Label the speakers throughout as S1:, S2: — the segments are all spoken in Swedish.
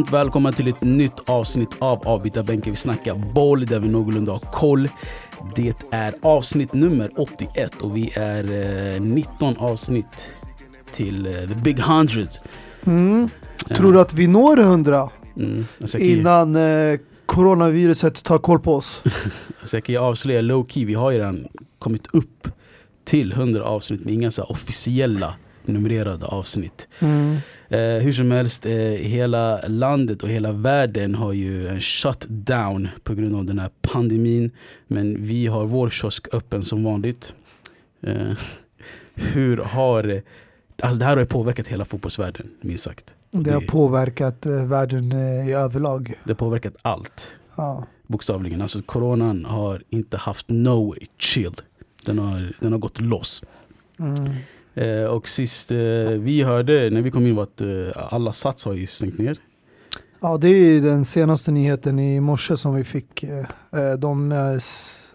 S1: Varmt välkomna till ett nytt avsnitt av Avbytarbänken. Vi snackar boll där vi någorlunda har koll. Det är avsnitt nummer 81 och vi är eh, 19 avsnitt till eh, the big hundred.
S2: Mm. Tror du att vi når 100
S1: Mm.
S2: Innan eh, coronaviruset tar koll på oss?
S1: jag kan avslöja low key, vi har ju redan kommit upp till 100 avsnitt med inga så officiella numrerade avsnitt.
S2: Mm.
S1: Eh, hur som helst, eh, hela landet och hela världen har ju en shutdown på grund av den här pandemin. Men vi har vår kiosk öppen som vanligt. Eh, hur har... Alltså det här har påverkat hela fotbollsvärlden, minst sagt.
S2: Det har påverkat eh, världen eh, i överlag.
S1: Det har påverkat allt,
S2: Ja.
S1: bokstavligen. Alltså coronan har inte haft no chill. Den har, den har gått loss.
S2: Mm.
S1: Eh, och sist eh, vi hörde, när vi kom in var att eh, alla Sats har ju stängt ner.
S2: ja, det är den senaste nyheten i morse som vi fick. eh, eh, De eh,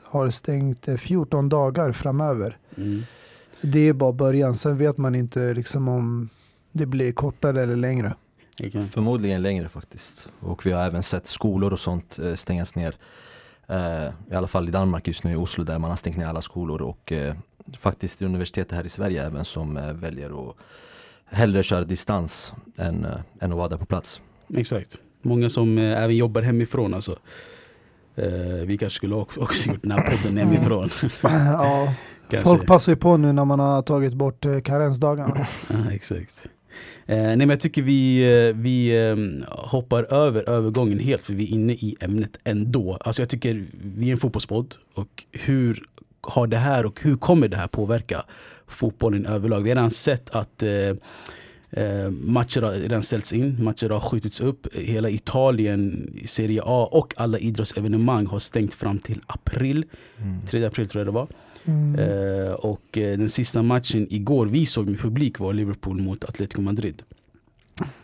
S2: har stängt eh, 14 dagar framöver.
S1: Mm.
S2: Det är bara början, sen vet man inte liksom om det blir kortare eller längre.
S1: Okej.
S3: Förmodligen längre faktiskt. Och vi har även sett skolor och sånt stängas ner. Eh, I alla fall i Danmark just nu, i Oslo, där man har stängt ner alla skolor. Och eh, faktiskt universitetet här i Sverige även som eh, väljer att hellre köra distans än, eh, än att vara där på plats.
S1: Exakt. Många som eh, även jobbar hemifrån alltså. Eh, vi kanske skulle också, också gjort den här podden hemifrån.
S2: ja, folk passar ju på nu när man har tagit bort eh, karensdagarna.
S1: Ja, exakt. Eh, nej men jag tycker vi, eh, vi eh, hoppar över övergången helt för vi är inne i ämnet ändå. Alltså jag tycker vi är en fotbollspodd och hur har det här och hur kommer det här påverka fotbollen överlag? Vi har redan sett att eh, Eh, matcher har redan ställts in, matcher har skjutits upp. Hela Italien, Serie A och alla idrottsevenemang har stängt fram till april. 3 april tror jag det var.
S2: Mm.
S1: Eh, och eh, den sista matchen igår vi såg med publik var Liverpool mot Atletico Madrid.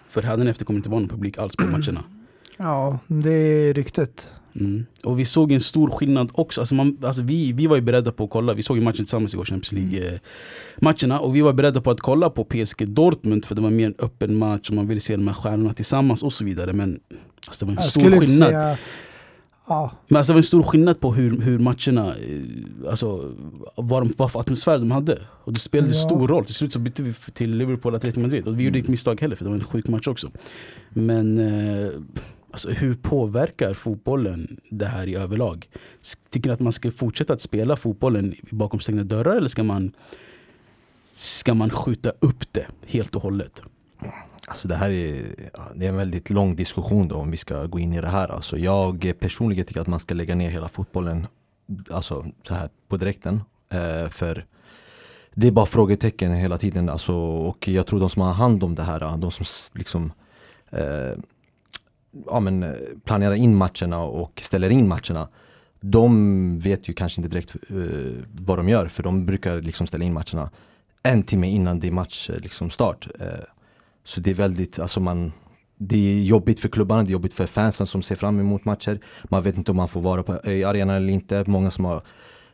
S1: För hädanefter kommer det inte vara någon publik alls på matcherna.
S2: Ja, det är ryktet.
S1: Mm. Och vi såg en stor skillnad också. Alltså man, alltså vi, vi var ju beredda på att kolla, vi såg ju matchen tillsammans igår, Champions League-matcherna. Och vi var beredda på att kolla på PSG Dortmund för det var mer en öppen match och man ville se de här stjärnorna tillsammans och så vidare. Men alltså, det var en
S2: Jag
S1: stor skillnad.
S2: säga... Ja,
S1: Men alltså, det var en stor skillnad på hur, hur matcherna, eh, alltså vad, de, vad för atmosfär de hade. Och det spelade
S2: Ja.
S1: stor roll. Till slut så bytte vi till Liverpool Atletico Madrid. Och vi gjorde
S3: Mm.
S1: inte misstag heller för det var en sjuk match också. Men eh, alltså, hur påverkar fotbollen det här i överlag? Tycker ni att man ska fortsätta att spela fotbollen bakom stängda dörrar eller ska man, ska man skjuta upp det helt och hållet?
S3: Alltså det här är, det är en väldigt lång diskussion då om vi ska gå in i det här. Alltså jag personligen tycker att man ska lägga ner hela fotbollen alltså så här på direkten. Eh, för det är bara frågetecken hela tiden. Alltså, och jag tror de som har hand om det här, de som liksom eh, ja, men, planerar in matcherna och ställer in matcherna. De vet ju kanske inte direkt eh, vad de gör för de brukar liksom ställa in matcherna en timme innan det är match liksom start. Eh, så det är väldigt, alltså man det är jobbigt för klubbarna, det är jobbigt för fansen som ser fram emot matcher. Man vet inte om man får vara på, i arenan eller inte. Många som har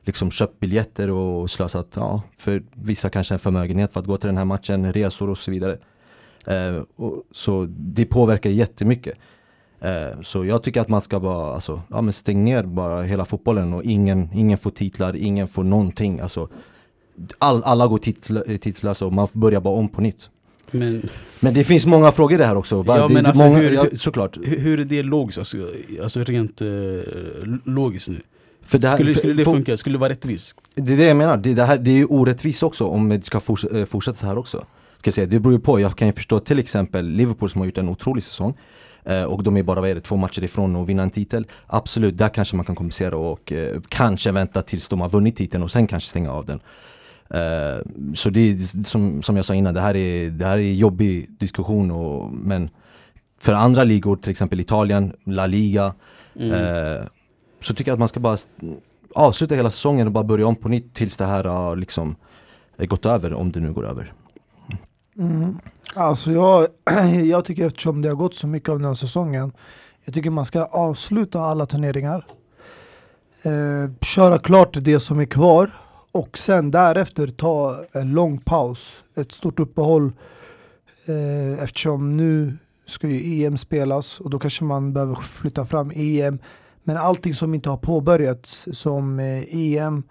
S3: liksom köpt biljetter och slösat, ja, för vissa kanske en förmögenhet för att gå till den här matchen, resor och så vidare. Eh, och, så det påverkar jättemycket. Eh, så jag tycker att man ska bara, alltså, ja men stäng ner bara hela fotbollen och ingen, ingen får titlar, ingen får någonting. Alltså, all, alla går titl, eh, titlösa och man börjar bara om på nytt.
S1: Men
S3: Men det finns många frågor i det här också. Va?
S1: Ja,
S3: det,
S1: men alltså
S3: många,
S1: hur-
S3: ja, såklart.
S1: hur, hur är det logiskt? Alltså, alltså rent eh, logiskt nu?
S3: För det här-
S1: skulle, skulle det funka? Skulle det vara rättvist?
S3: Det är det jag menar, det, det, här, det är orättvist också om det ska eh, fortsätta så här också. Ska säga. Det beror ju på, jag kan ju förstå till exempel Liverpool som har gjort en otrolig säsong eh, och de är bara vad är det, två matcher ifrån att vinna en titel. Absolut, där kanske man kan kompensera och eh, kanske vänta tills de har vunnit titeln och sen kanske stänga av den. Eh, så det är som, som jag sa innan, det här är, det här är jobbig diskussion och, men för andra ligor, till exempel Italien, La Liga,
S1: Mm.
S3: Eh, så tycker jag att man ska bara avsluta hela säsongen och bara börja om på nytt tills det här har liksom eh, gått över, om det nu går över.
S2: Mm. Alltså jag, jag tycker eftersom det har gått så mycket av den här säsongen. Jag tycker man ska avsluta alla turneringar. Eh, köra klart det som är kvar. Och sen därefter ta en lång paus. Ett stort uppehåll. Eh, eftersom nu ska ju EM spelas och då kanske man behöver flytta fram EM. Men allting som inte har påbörjats som eh, EM,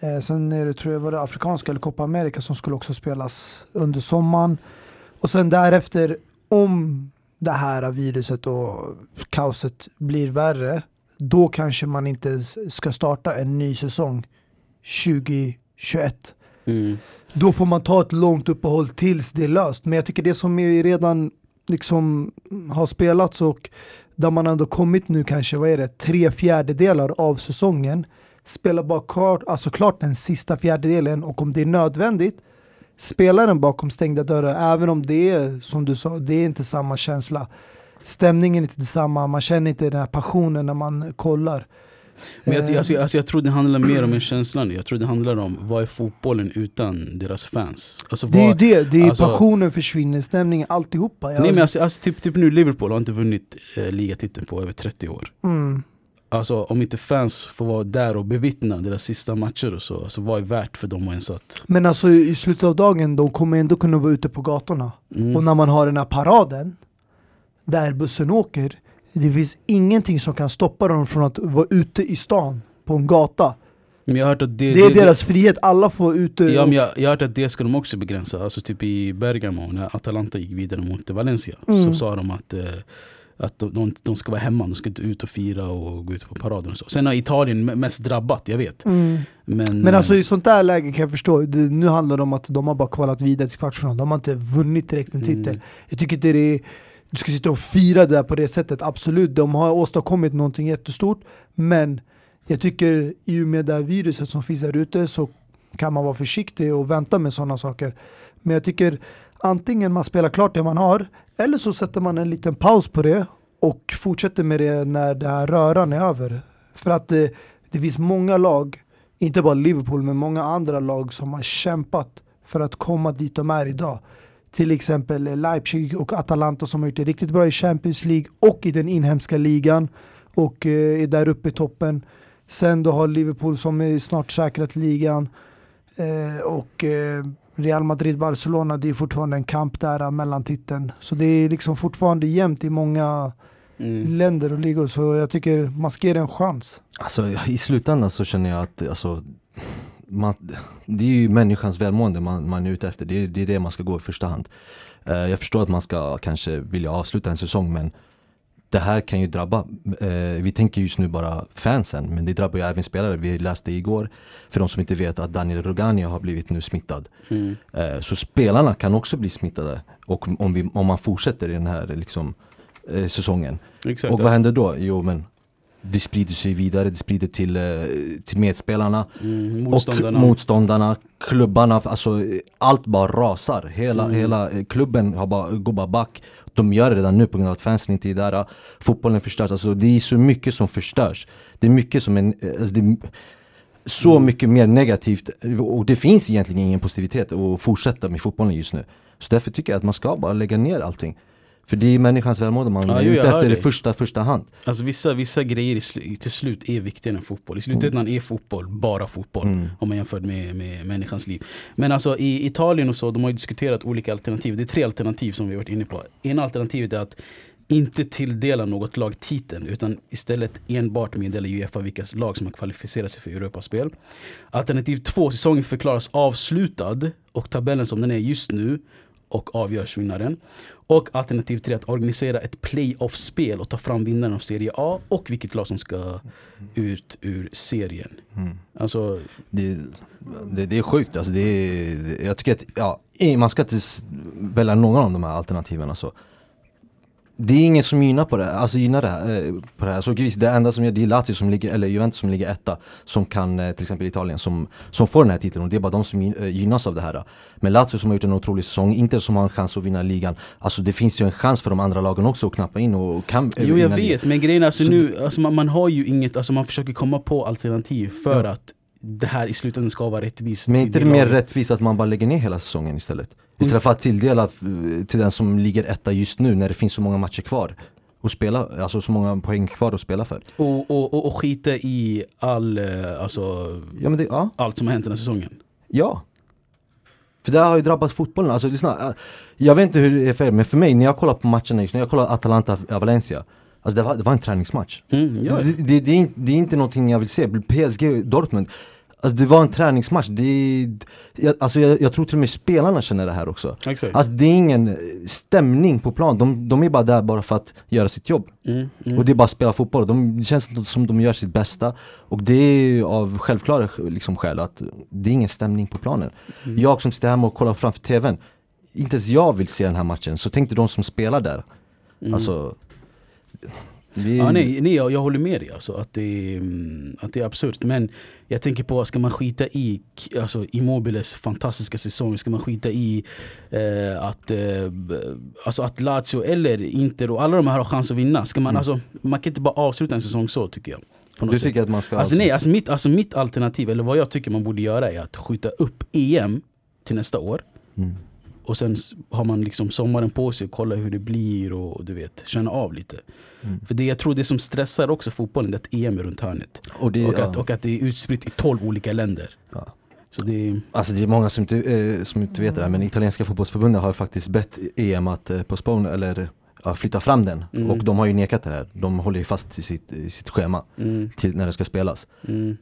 S2: eh, sen är det, tror jag var det Afrikanska eller Copa America som skulle också spelas under sommaren. Och sen därefter, om det här viruset och kaoset blir värre, då kanske man inte ska starta en ny säsong 2021.
S1: Mm.
S2: Då får man ta ett långt uppehåll tills det är löst. Men jag tycker det som redan liksom har spelats och där man ändå kommit nu kanske, vad är det, tre fjärdedelar av säsongen. Spela bara klart, alltså klart den sista fjärdedelen och om det är nödvändigt, spela den bakom stängda dörrar. Även om det är, som du sa, det är inte samma känsla. Stämningen är inte detsamma, man känner inte den här passionen när man kollar.
S1: Men jag,
S2: Eh,
S1: alltså, alltså, jag tror det handlar mer om en känsla nu. Jag tror det handlar om vad är fotbollen utan deras fans? Alltså,
S2: det är ju
S1: vad,
S2: det, det är
S1: alltså-
S2: passionen försvinner, stämningen, alltihopa. Jag-
S1: nej, men alltså, alltså, typ, typ nu Liverpool har inte vunnit eh, ligatiteln på över 30 år.
S2: mm.
S1: Alltså om inte fans får vara där och bevittna deras sista matcher och så, alltså vad är värt för dem ens att...
S2: Men alltså i slutet av dagen, de kommer ändå kunna vara ute på gatorna.
S1: Mm.
S2: Och när man har den här paraden, där bussen åker, det finns ingenting som kan stoppa dem från att vara ute i stan, på en gata.
S1: Men jag har hört att det,
S2: Det är deras frihet, alla får ute.
S1: Ja, men jag, jag har hört att det ska de också begränsa. Alltså typ i Bergamo, när Atalanta gick vidare mot Valencia,
S2: Mm.
S1: så sa de att, eh, att de, de, ska vara hemma, de ska inte ut och fira och gå ut på paraden och så. Sen har Italien me- mest drabbat, jag vet.
S2: Mm.
S1: Men,
S2: Men alltså
S1: eh,
S2: i sånt där läge kan jag förstå, det, nu handlar det om att de har bara kvalat vidare till kvartsfinal, de har inte vunnit direkt en titel.
S1: Mm.
S2: Jag tycker inte det är, du ska sitta och fira det på det sättet, absolut, de har åstadkommit någonting jättestort, men jag tycker i och med det här viruset som finns där ute så kan man vara försiktig och vänta med sådana saker. Men jag tycker antingen man spelar klart det man har, eller så sätter man en liten paus på det och fortsätter med det när den här röran är över. För att det, det finns många lag, inte bara Liverpool, men många andra lag som har kämpat för att komma dit de är idag. Till exempel Leipzig och Atalanta som har gjort det riktigt bra i Champions League och i den inhemska ligan och eh, är där uppe i toppen. Sen då har Liverpool som är snart säkrat ligan eh, och eh, Real Madrid-Barcelona, det är fortfarande en kamp där mellan titeln. Så det är liksom fortfarande jämnt i många
S1: mm.
S2: länder och ligor, så jag tycker man ska ge det en chans.
S3: Alltså i slutändan så känner jag att alltså, man, det är ju människans välmående man, man är ute efter. Det är, det är det man ska gå i första hand. Eh, jag förstår att man ska kanske vilja avsluta en säsong men det här kan ju drabba, eh, vi tänker just nu bara fansen men det drabbar ju även spelare. Vi läste igår, för de som inte vet, att Daniel Rugani har blivit nu smittad.
S1: Mm.
S3: Eh, Så spelarna kan också bli smittade och om, vi, om man fortsätter i den här liksom, eh, säsongen.
S1: Exakt.
S3: Och vad händer då? Jo men det sprider sig vidare, det sprider till, eh, till medspelarna
S1: mm.
S3: och
S1: Motståndarna.
S3: motståndarna, klubbarna, alltså eh, allt bara rasar. Hela,
S1: Mm.
S3: hela eh, klubben har bara, går bara back. De gör det redan nu på grund av att fansen inte är där. Fotbollen förstörs, alltså det är så mycket som förstörs. Det är mycket som en, eh, alltså det är så
S1: Mm.
S3: mycket mer negativt och det finns egentligen ingen positivitet att fortsätta med fotbollen just nu. Så därför tycker jag att man ska bara lägga ner allting. För det är människans välmående man
S1: Ja,
S3: är
S1: jo,
S3: ute efter i första, första hand.
S1: Alltså vissa, vissa grejer sl- till slut är viktigare än fotboll. I slutändan är fotboll bara fotboll.
S3: Mm.
S1: Om man jämför med, med människans liv. Men alltså i Italien och så, de har ju diskuterat olika alternativ. Det är tre alternativ som vi har varit inne på. Ena alternativet är att inte tilldela något lag titeln utan istället enbart meddela Uefa vilka lag som har kvalificerat sig för Europaspel. Alternativ två, säsongen förklaras avslutad och tabellen som den är just nu och avgörs vinnaren. Och alternativ tre att organisera ett playoff-spel och ta fram vinnaren av Serie A och vilket lag som ska ut ur serien.
S3: Mm.
S1: Alltså,
S3: Det, det, det är sjukt alltså, det är, jag tycker att, ja, man ska inte välja någon av de här alternativen alltså. Det är ingen som gynnar på det, alltså gynnar det här, eh, på det här. Så visst, det enda som gör, det är Lazio som ligger, eller Juventus som ligger etta, som kan, eh, till exempel Italien, som, som får den här titeln och det är bara de som eh, gynnas av det här. Men Lazio som har gjort en otrolig säsong, inte som har en chans att vinna ligan, alltså det finns ju en chans för de andra lagen också att knappa in och kan
S1: jo jag
S3: vinna ligan.
S1: vet, men grejen är alltså
S3: Så
S1: nu, alltså man, man har ju inget, alltså man försöker komma på alternativ för
S3: Ja.
S1: att det här i slutändan ska vara rättvist.
S3: Men är inte det mer rättvist att man bara lägger ner hela säsongen istället? Istället för att tilldela eh, till den som ligger etta just nu när det finns så många matcher kvar och spela, alltså så många poäng kvar att spela för.
S1: Och, och, och, och skita i all, eh, alltså,
S3: Ja det, ja,
S1: allt som har hänt den här säsongen.
S3: ja. För det har ju drabbat fotbollen, alltså lyssna, äh, jag vet inte hur det är för er, men för mig när jag kollar på matcherna just nu, jag kollar Atalanta-Valencia Alltså det var, det var en träningsmatch.
S1: Mm, ja.
S3: Det, det, det, är det är inte någonting jag vill se, PSG Dortmund Alltså det var en träningsmatch, det, jag, alltså jag, jag tror till och med spelarna känner det här också.
S1: Exakt.
S3: Alltså det är ingen stämning på plan, de, de är bara där bara för att göra sitt jobb.
S1: Mm, mm.
S3: Och det är bara att spela fotboll, de, det känns som de gör sitt bästa. Och det är av självklara liksom, skäl att det är ingen stämning på planen.
S1: Mm.
S3: Jag som sitter hemma och kollar framför TVn Inte ens jag vill se den här matchen, så tänkte de som spelar där.
S1: Mm.
S3: Alltså det,
S1: Ja, nej, nej jag, jag håller med dig alltså, att, det mm, att det är absurt. Men jag tänker på, ska man skita i alltså, Immobiles fantastiska säsong? Ska man skita i eh, att, eh, alltså, att Lazio eller Inter och alla de här har chans att vinna? Ska man,
S3: Mm.
S1: alltså, man kan inte bara avsluta en säsong så tycker jag.
S3: Du
S1: sätt.
S3: tycker att man ska
S1: Alltså nej, alltså mitt, alltså mitt alternativ, eller vad jag tycker man borde göra är att skjuta upp EM till nästa år
S3: mm.
S1: Och sen har man liksom sommaren på sig och kolla hur det blir och du vet, känna av lite.
S3: Mm.
S1: För det jag tror det som stressar också fotbollen det är att EM är runt hörnet.
S3: Och, det,
S1: Och
S3: ja.
S1: att, och att det är utspritt i 12 olika länder.
S3: Ja.
S1: Så det är,
S3: Alltså det är många som inte, eh, som inte vet det här men italienska fotbollsförbundet har faktiskt bett EM att eh, postpone eller ja, flytta fram den
S1: Mm.
S3: och de har ju nekat det här. De håller ju fast i sitt, i sitt schema
S1: mm,
S3: till när det ska spelas.
S1: mm,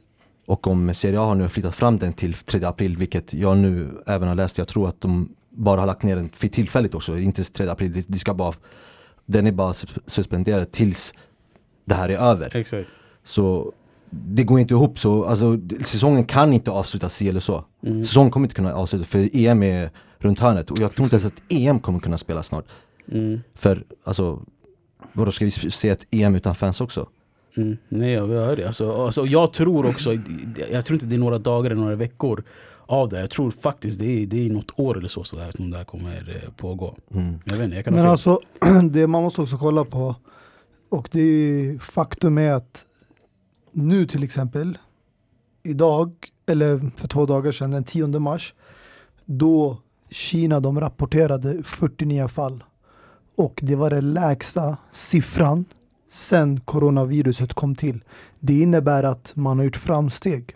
S3: Och om Serie A har nu flyttat fram den till 3 april, vilket jag nu även har läst, jag tror att de bara har lagt ner den för tillfälligt också, inte 3 april, det, ska bara, den är bara sus- suspenderad tills det här är över.
S1: exakt.
S3: Så det går inte ihop så, alltså säsongen kan inte avslutas si eller så.
S1: Mm,
S3: Säsongen kommer inte kunna avslutas för EM är runt hörnet och jag tror inte ens att EM kommer kunna spelas snart.
S1: mm,
S3: För alltså, vadå ska vi se ett EM utan fans också?
S1: mm. Nej jag hör det. Alltså, alltså, jag tror också, jag tror inte det är några dagar eller några veckor av det. Jag tror faktiskt det är, det är något år eller så, så där, som det här kommer eh, pågå.
S3: Mm.
S1: Jag vet inte, jag kan
S2: Men alltså, det man måste också kolla på, och det är faktum är att nu till exempel, idag, eller för två dagar sedan, den 10 mars, då Kina de rapporterade 49 fall. Och det var den lägsta siffran sen coronaviruset kom till. Det innebär att man har gjort framsteg.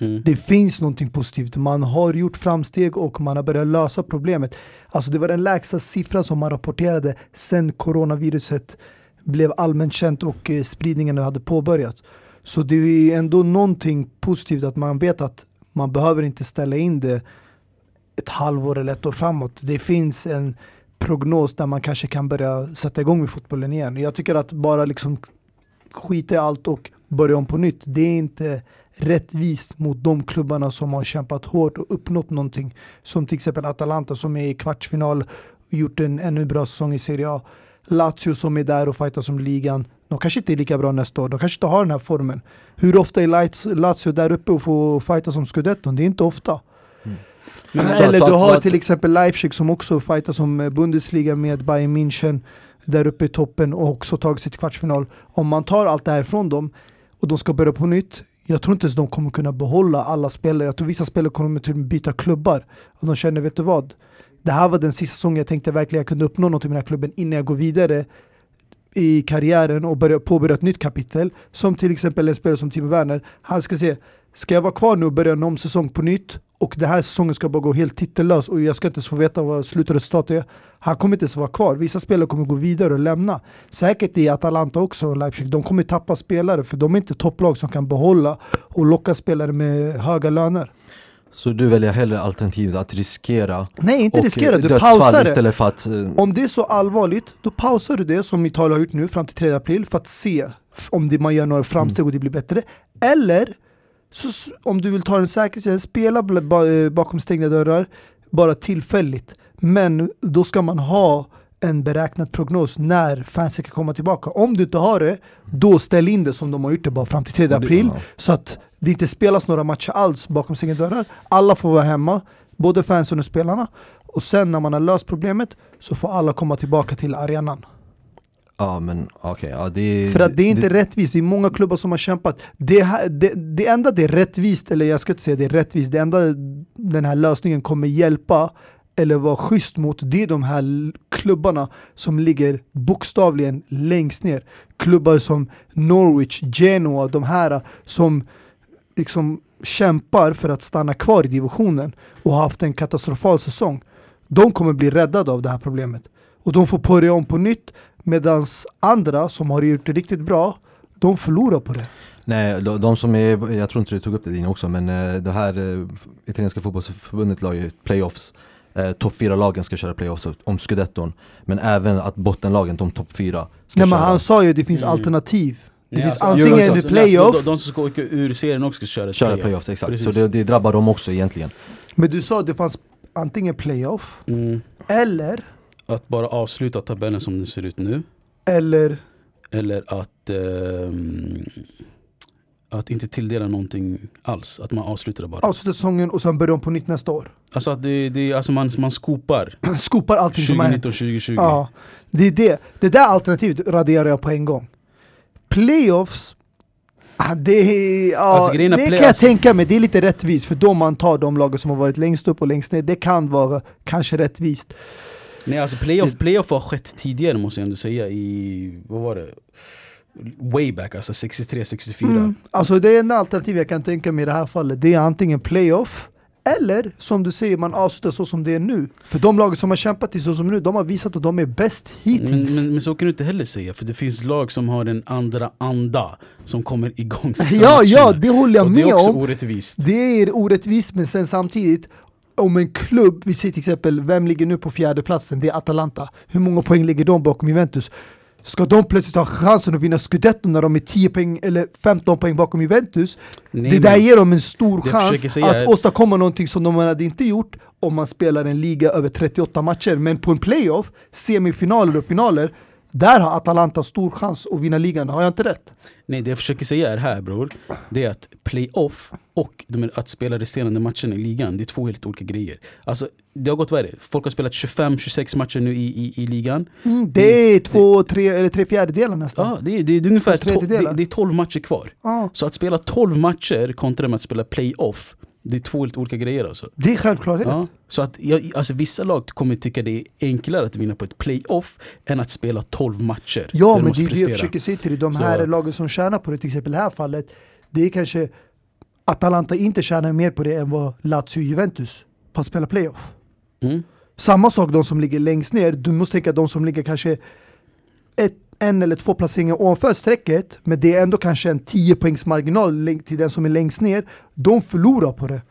S1: Mm.
S2: Det finns någonting positivt. Man har gjort framsteg och man har börjat lösa problemet. Alltså det var den lägsta siffran som man rapporterade sen coronaviruset blev allmänt känt och eh, spridningen hade påbörjats. Så det är ändå någonting positivt att man vet att man behöver inte ställa in det ett halvår eller ett år framåt. Det finns en prognos där man kanske kan börja sätta igång med fotbollen igen. Jag tycker att bara liksom skita i allt och börja om på nytt, det är inte rättvist mot de klubbarna som har kämpat hårt och uppnått någonting. Som till exempel Atalanta som är i kvartsfinal och gjort en ännu bra säsong i Serie A. Lazio som är där och fightar som ligan. De kanske inte är lika bra nästa år, de kanske inte har den här formen. Hur ofta är Laz- Lazio där uppe och får fighta som scudetton? Det är inte ofta.
S3: Så-
S2: Eller
S3: så
S2: du har
S3: så
S2: till exempel Leipzig som också fightar som eh, Bundesliga med Bayern München där uppe i toppen och också tagit sig till kvartsfinal. Om man tar allt det här från dem och de ska börja på nytt, jag tror inte ens de kommer kunna behålla alla spelare. Jag tror vissa spelare kommer till och med byta klubbar. Och de känner, vet du vad? Det här var den sista säsongen jag tänkte verkligen jag kunde uppnå något med den här klubben innan jag går vidare i karriären och börja påbörja ett nytt kapitel. Som till exempel en spelare som Timo Werner. Han ska se, ska jag vara kvar nu och börja en omsäsong på nytt och den här säsongen ska bara gå helt titellös och jag ska inte ens få veta vad slutresultatet är. Han kommer inte ens vara kvar. Vissa spelare kommer gå vidare och lämna. Säkert i Atalanta också och Leipzig. De kommer tappa spelare för de är inte topplag som kan behålla och locka spelare med höga löner.
S3: Så du väljer hellre alternativet att riskera
S2: Nej, inte riskera. Du pausar
S3: istället för att eh,
S2: Om det är så allvarligt, då pausar du det som Italien har gjort nu fram till 3 april för att se om det, man gör några framsteg och det blir bättre. Eller så, om du vill ta en säkerhet, spela eh, bakom stängda dörrar, bara tillfälligt. Men då ska man ha en beräknad prognos när fansen kan komma tillbaka. Om du inte har det, då ställ in det som de har gjort det bara fram till 3
S3: Och det-
S2: april. Så att det inte spelas några matcher alls bakom stängda dörrar. Alla får vara hemma, både fansen och spelarna. Och sen när man har löst problemet så får alla komma tillbaka till arenan.
S3: Ja men okej, ja det
S2: För att det är inte rättvist, det är många klubbar som har kämpat. Det, det, det enda det är rättvist, eller jag ska inte säga det är rättvist, det enda den här lösningen kommer hjälpa eller vara schysst mot, det är de här klubbarna som ligger bokstavligen längst ner. Klubbar som Norwich, Genoa, de här som liksom kämpar för att stanna kvar i divisionen och har haft en katastrofal säsong, de kommer bli räddade av det här problemet. Och de får börja om på nytt medan andra som har gjort det riktigt bra, de förlorar på det.
S3: Nej, de, de som är, jag tror inte du tog upp det din också, men eh, det här eh, italienska fotbollsförbundet la ju playoffs. Eh, topp fyra lagen ska köra playoffs om scudetton. Men även att bottenlagen, de topp fyra, ska
S2: Nej, men
S3: köra.
S2: han sa ju att det finns
S1: Mm.
S2: alternativ. Det
S1: Nej,
S2: finns
S1: alltså,
S2: antingen
S3: jo,
S2: en
S3: så-
S2: playoff,
S1: De, de som ska åka ur serien också ska köra,
S3: köra
S1: playoff.
S3: playoffs, exakt.
S1: Precis.
S3: Så det, det drabbar dem också egentligen.
S2: men du sa att det fanns antingen playoff
S1: Mm.
S2: eller,
S1: Att bara avsluta tabellen som den ser ut nu.
S2: eller
S1: Eller att, ehm, att inte tilldela någonting alls. Att man avslutar det bara.
S2: avsluta säsongen och sen börja om på nytt nästa år.
S1: Alltså att det, det, alltså man, man skopar
S2: Skopar allting som har hänt.
S1: 2019, 2020.
S2: Ja, det är det. Det där alternativet raderar jag på en gång. Playoffs, ah, det, är- ja,
S1: Alltså,
S2: det
S1: play-
S2: kan jag
S1: alltså-
S2: tänka mig, det är lite rättvist för då man tar de lagen som har varit längst upp och längst ner, det kan vara kanske rättvist.
S1: Nej alltså playoff, playoff har skett tidigare måste jag ändå säga i, vad var det? Way back, alltså 63, 64.
S2: Mm. Alltså det enda alternativ jag kan tänka mig i det här fallet, det är antingen playoff eller som du säger, man avslutar så som det är nu. För de lagen som har kämpat till så som nu, de har visat att de är bäst
S1: Men,
S2: hittills.
S1: men, men så kan du inte heller säga, för det finns lag som har en andra anda som kommer igång
S2: ja, ja, det håller jag
S1: Och det
S2: med
S1: är också
S2: om.
S1: orättvist.
S2: Det är orättvist, men sen samtidigt om en klubb, vi ser till exempel, vem ligger nu på fjärde platsen? Det är Atalanta. Hur många poäng ligger de bakom Juventus? Ska de plötsligt ha chansen att vinna scudetto när de är 10 poäng eller 15 poäng bakom Juventus?
S1: Nej,
S2: det där ger dem en stor chans
S1: säga
S2: att åstadkomma någonting som de hade inte gjort om man spelar en liga över 38 matcher. Men på en playoff, semifinaler och finaler, där har Atalanta stor chans att vinna ligan. Har jag inte rätt?
S1: Nej, det jag försöker säga är här bror, det är att playoff och att spela resterande matcherna i ligan, det är två helt olika grejer. Alltså, det har gått värre. Folk har spelat 25-26 matcher nu i, i, i ligan.
S2: Mm, det är två, tre eller tre fjärdedelar nästan.
S1: Ja, det, är, det är ungefär to- det, det är 12 matcher kvar.
S2: Ja,
S1: Så att spela 12 matcher kontra med att spela playoff, det är två helt olika grejer alltså.
S2: det är självklarhet.
S1: Ja, så att jag, alltså vissa lag kommer tycka det är enklare att vinna på ett playoff än att spela 12 matcher.
S2: Ja, men det är det jag försöker säga till dig. De
S1: Så-
S2: här lagen som tjänar på det, till exempel i det här fallet, det är kanske Atalanta inte tjänar mer på det än vad Lazio och Juventus på att spela playoff.
S1: Mm.
S2: Samma sak de som ligger längst ner, du måste tänka de som ligger kanske ett, en eller två placeringar ovanför strecket, men det är ändå kanske en 10 poängs marginal till den som är längst ner, de förlorar på det.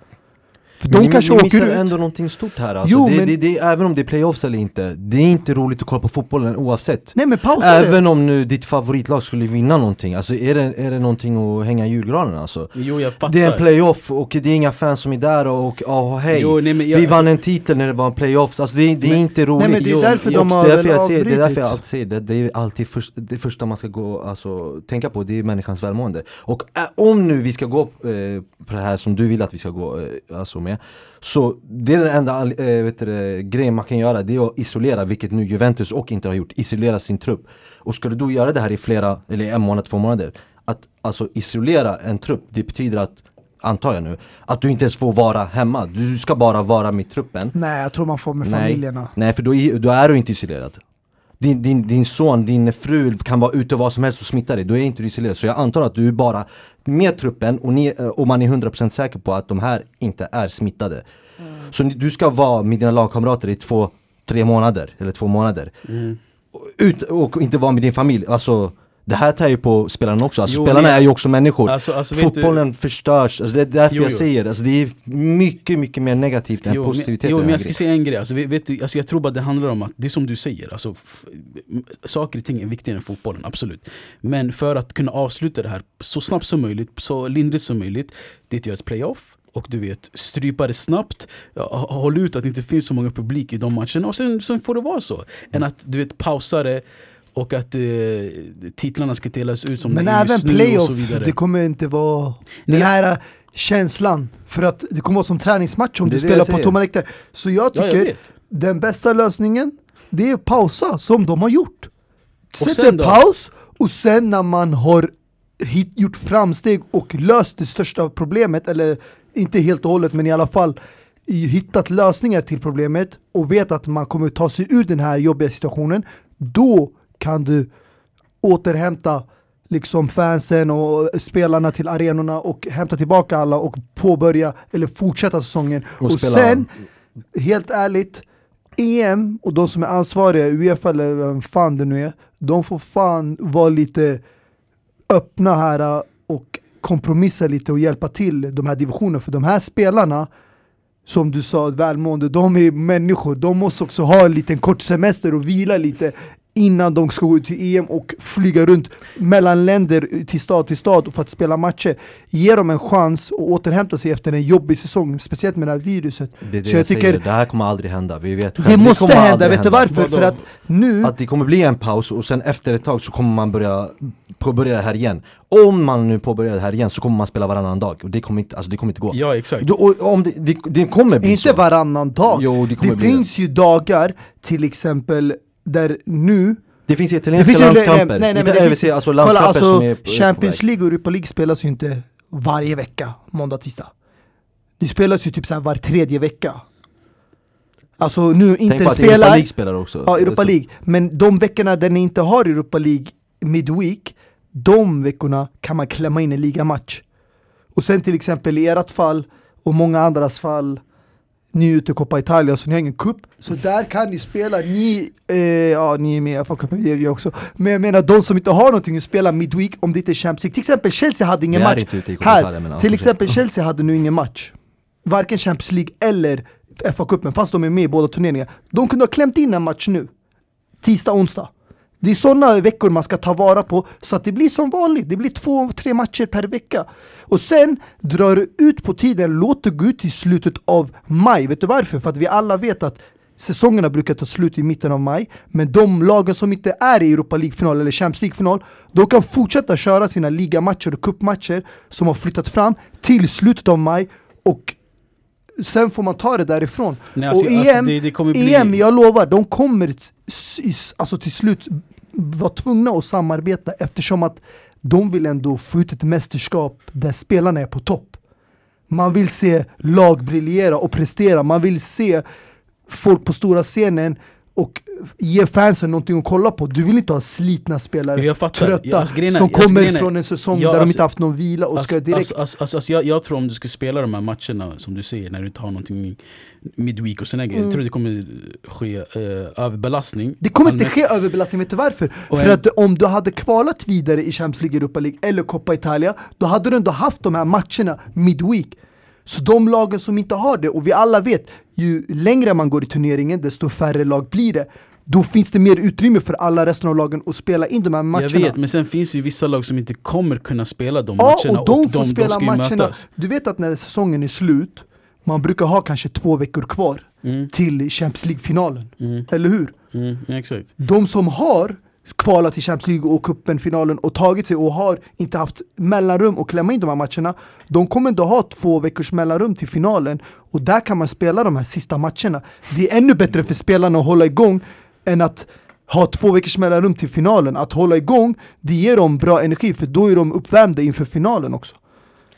S2: De
S3: ni,
S2: kanske
S3: ni
S2: åker ut.
S3: ändå någonting stort här alltså.
S2: Jo,
S3: det,
S2: men-
S3: det, det, även om det är playoffs eller inte, det är inte roligt att kolla på fotbollen oavsett.
S2: Nej men pausa det.
S3: Även om nu ditt favoritlag skulle vinna någonting, alltså är det, är det någonting att hänga i julgranen alltså?
S1: Jo, jag fattar.
S3: Det är en playoff och det är inga fans som är där och, och oh, hej,
S1: Jo, nej, men jag,
S3: vi vann
S1: alltså,
S3: en titel när det var en playoffs, alltså det, det är
S1: Men-
S3: inte roligt.
S2: Nej men det är därför
S1: jo,
S2: de har
S3: det är därför jag säger, det är därför jag alltid säger det, det är alltid först, det första man ska gå, alltså, tänka på, det är människans välmående. Och äh, om nu vi ska gå eh, på det här som du vill att vi ska gå eh, alltså med, så det är den enda eh, vet du, grejen man kan göra, det är att isolera, vilket nu Juventus och inte har gjort, isolera sin trupp. Och ska du göra det här i flera, eller en månad, två månader, att alltså isolera en trupp, det betyder att antar jag nu, att du inte ens får vara hemma. Du ska bara vara med truppen.
S2: Nej jag tror man får med
S3: Nej.
S2: familjerna.
S3: Nej för då, då är du inte isolerad din, din, din son, din fru kan vara ute vad som helst och smitta dig, då är inte du isolerad Så jag antar att du är bara med truppen och, ni, och man är 100% säker på att de här inte är smittade. Så ni, du ska vara med dina lagkamrater i två, tre månader, eller två månader.
S1: Mm.
S3: Ut, och inte vara med din familj, alltså det här tar ju på spelarna också, alltså
S1: Jo,
S3: spelarna
S1: men-
S3: är ju också människor.
S1: Alltså, alltså, vet du-
S3: Fotbollen förstörs, alltså det är därför
S1: Jo,
S3: jag
S1: jo.
S3: säger alltså det är mycket, mycket mer negativt än
S1: Jo,
S3: positivitet
S1: men, jo, men jag ska säga en grej, alltså, vet, du, alltså, jag tror bara det handlar om att, det är som du säger, alltså, saker och ting är viktigare än fotbollen, absolut. Men för att kunna avsluta det här så snabbt som möjligt, så lindrigt som möjligt, det är ett playoff, och du vet, strypa det snabbt, håll ut att det inte finns så många publik i de matcherna, och sen, sen får det vara så. Än att du vet, pausa det, och att eh, titlarna ska delas ut som
S2: Men
S1: det är
S2: även
S1: just nu och
S2: playoff,
S1: så vidare.
S2: det kommer inte vara
S1: Nej,
S2: den här känslan. För att det kommer vara som träningsmatch om
S3: Det
S2: du
S3: det
S2: spelar
S3: jag
S2: på
S3: säger.
S2: tomma läktare. Så jag
S1: ja,
S2: tycker
S1: jag vet.
S2: den bästa lösningen, det är att pausa som de har gjort. Sätt
S1: sen
S2: en
S1: då?
S2: paus och sen när man har hit, gjort framsteg och löst det största problemet, eller inte helt och hållet men i alla fall i- hittat lösningar till problemet och vet att man kommer ta sig ur den här jobbiga situationen, då kan du återhämta liksom fansen och spelarna till arenorna och hämta tillbaka alla och påbörja eller fortsätta säsongen. Och,
S3: Och
S2: sen, helt ärligt, EM och de som är ansvariga, Uefa eller vem fan det nu är, de får fan vara lite öppna här äh, och kompromissa lite och hjälpa till de här divisionerna. För de här spelarna, som du sa, välmående, de är människor. De måste också ha en liten kort semester och vila lite innan de ska gå ut till EM och flyga runt mellan länder till stad till stad för att spela matcher. Ge dem en chans att återhämta sig efter en jobbig säsong, speciellt med det här viruset.
S3: Det, är det
S2: Så jag
S3: jag
S2: tycker-
S3: säger, det här kommer aldrig hända, vi vet
S2: Det måste
S3: kommer
S2: hända, vet du varför? För att nu...
S3: Att det kommer bli en paus och sen efter ett tag så kommer man börja påbörja det här igen Om man nu påbörjar det här igen så kommer man spela varannan dag och det kommer inte, alltså det kommer inte gå
S1: Ja exakt.
S3: Och om det, det, det kommer bli
S2: Inte
S3: så
S2: varannan dag.
S3: Jo, det kommer
S2: det
S3: bli
S2: finns ju dagar, till exempel, där nu
S3: Det finns
S2: Det
S3: italienska
S2: finns ju-
S3: landskamper,
S2: nej, nej,
S3: Inte-
S2: det finns-
S3: alltså
S2: Kolla,
S3: landskamper
S2: alltså,
S3: som är på,
S2: Champions. League och Europa League spelas ju inte varje vecka, måndag, tisdag. Det spelas ju typ så var tredje vecka. Alltså nu
S3: Tänk
S2: Inter
S3: att Europa
S2: spelar,
S3: League spelar också
S2: ja Europa League, men de veckorna där ni inte har Europa League midweek, de veckorna kan man klämma in en ligamatch. Och sen till exempel i ert fall, och många andras fall, ni är ute i Coppa Italia så ni har ingen cup, så där kan ni spela, ni, eh, ja ni är med i FA-cupen, är också. Men jag menar de som inte har någonting att spela midweek, om det inte är Champions League, till exempel Chelsea hade ingen match. Här, till exempel Chelsea hade nu ingen match. Varken Champions League eller FA-cupen, fast de är med i båda turneringarna. De kunde ha klämt in en match nu. Tisdag, onsdag. Det är sådana veckor man ska ta vara på så att det blir som vanligt. Det blir två, tre matcher per vecka. Och sen drar du ut på tiden, låt det gå ut i slutet av maj. Vet du varför? För att vi alla vet att säsongerna brukar ta slut i mitten av maj. Men de lagen som inte är i Europa League-final eller Champions League-final, de kan fortsätta köra sina ligamatcher och cupmatcher som har flyttat fram till slutet av maj och sen får man ta det därifrån.
S1: Nej, alltså,
S2: och
S1: alltså,
S2: EM,
S1: det, det kommer bli...
S2: EM, jag lovar, de kommer alltså till slut vara tvungna att samarbeta eftersom att de vill ändå få ut ett mästerskap där spelarna är på topp. Man vill se lag briljera och prestera, man vill se folk på stora scenen och ge fansen någonting att kolla på. Du vill inte ha slitna spelare,
S1: Jag fattar.
S2: trötta,
S1: Ja, alltså, grejen är-
S2: som
S1: alltså,
S2: kommer
S1: grejen är-
S2: från en säsong
S1: Ja,
S2: där de
S1: alltså-
S2: inte haft någon vila och ska
S1: Alltså,
S2: direkt...
S1: alltså, alltså, alltså, jag, jag tror om du ska spela de här matcherna som du säger när du inte har någonting midweek och sådana grejer, jag tror det kommer ske eh, överbelastning.
S2: Det kommer inte
S1: Allmänt.
S2: ske överbelastning, vet du varför?
S1: Och
S2: För
S1: en-
S2: att om du hade kvalat vidare i Champions League, Europa League eller Coppa Italia, då hade du ändå haft de här matcherna midweek. Så de lagen som inte har det, och vi alla vet, ju längre man går i turneringen, desto färre lag blir det. Då finns det mer utrymme för alla resten av lagen att spela in de här matcherna.
S1: Jag vet, men sen finns det ju vissa lag som inte kommer kunna spela de
S2: Ja,
S1: matcherna
S2: och de får
S1: de,
S2: spela
S1: ju
S2: matcherna.
S1: mötas.
S2: Du vet att när säsongen är slut, man brukar ha kanske två veckor kvar
S1: Mm,
S2: till Champions League-finalen.
S1: mm,
S2: Eller hur?
S1: mm, exakt.
S2: de som har kvalat till Champions League och cupen-finalen och tagit sig och har inte haft mellanrum att klämma in de här matcherna, de kommer inte ha två veckors mellanrum till finalen och där kan man spela de här sista matcherna. Det är ännu bättre för spelarna att hålla igång än att ha två veckors mellanrum till finalen. Att hålla igång, det ger dem bra energi för då är de uppvärmda inför finalen också.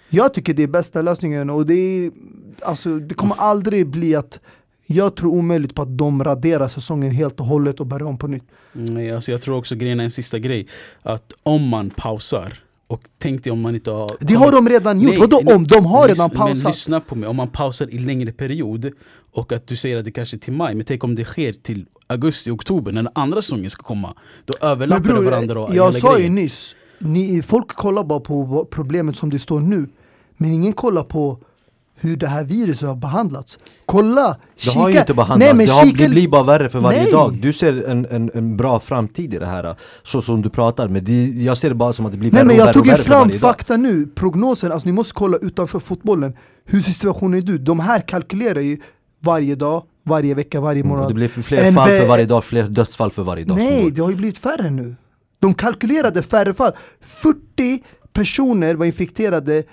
S2: Jag tycker det är bästa lösningen och det, är, alltså, det kommer aldrig bli att jag tror omöjligt på att de raderar säsongen helt och hållet och börjar om på nytt.
S1: Nej, alltså jag tror också grejen är en sista grej, att om man pausar, och tänk dig om man inte har...
S2: Det har de redan gjort,
S1: Nej,
S2: vadå
S1: nej,
S2: om? De har redan
S1: lys- Men
S2: pausat.
S1: lyssna på mig, om man pausar i längre period och att du säger att det kanske är till maj, men tänk om det sker till augusti, oktober när den andra säsongen ska komma. Då överlappar det varandra och
S2: jag sa ju
S1: grejen.
S2: nyss, ni, folk kollar bara på problemet som det står nu, men ingen kollar på hur det här viruset har behandlats. Kolla!
S3: Det har ju inte behandlats,
S2: men
S3: det, har,
S2: kika-
S3: det blir bara värre för varje
S2: Nej.
S3: dag Du ser en, en, en bra framtid i det här, så som du pratar Men det, jag ser det bara som att det blir
S2: Nej
S3: värre
S2: men
S3: och
S2: jag
S3: värre
S2: tog
S3: och
S2: ju fram
S3: dag
S2: fakta nu, prognosen, alltså ni måste kolla utanför fotbollen. Hur ser situationen ut? De här kalkylerar ju varje dag, varje vecka, varje
S3: Mm, och
S2: månad.
S3: Det blir fler fall för varje dag, fler dödsfall för varje dag
S2: Nej, det har ju blivit färre nu. De kalkylerade färre fall. 40 personer var infekterade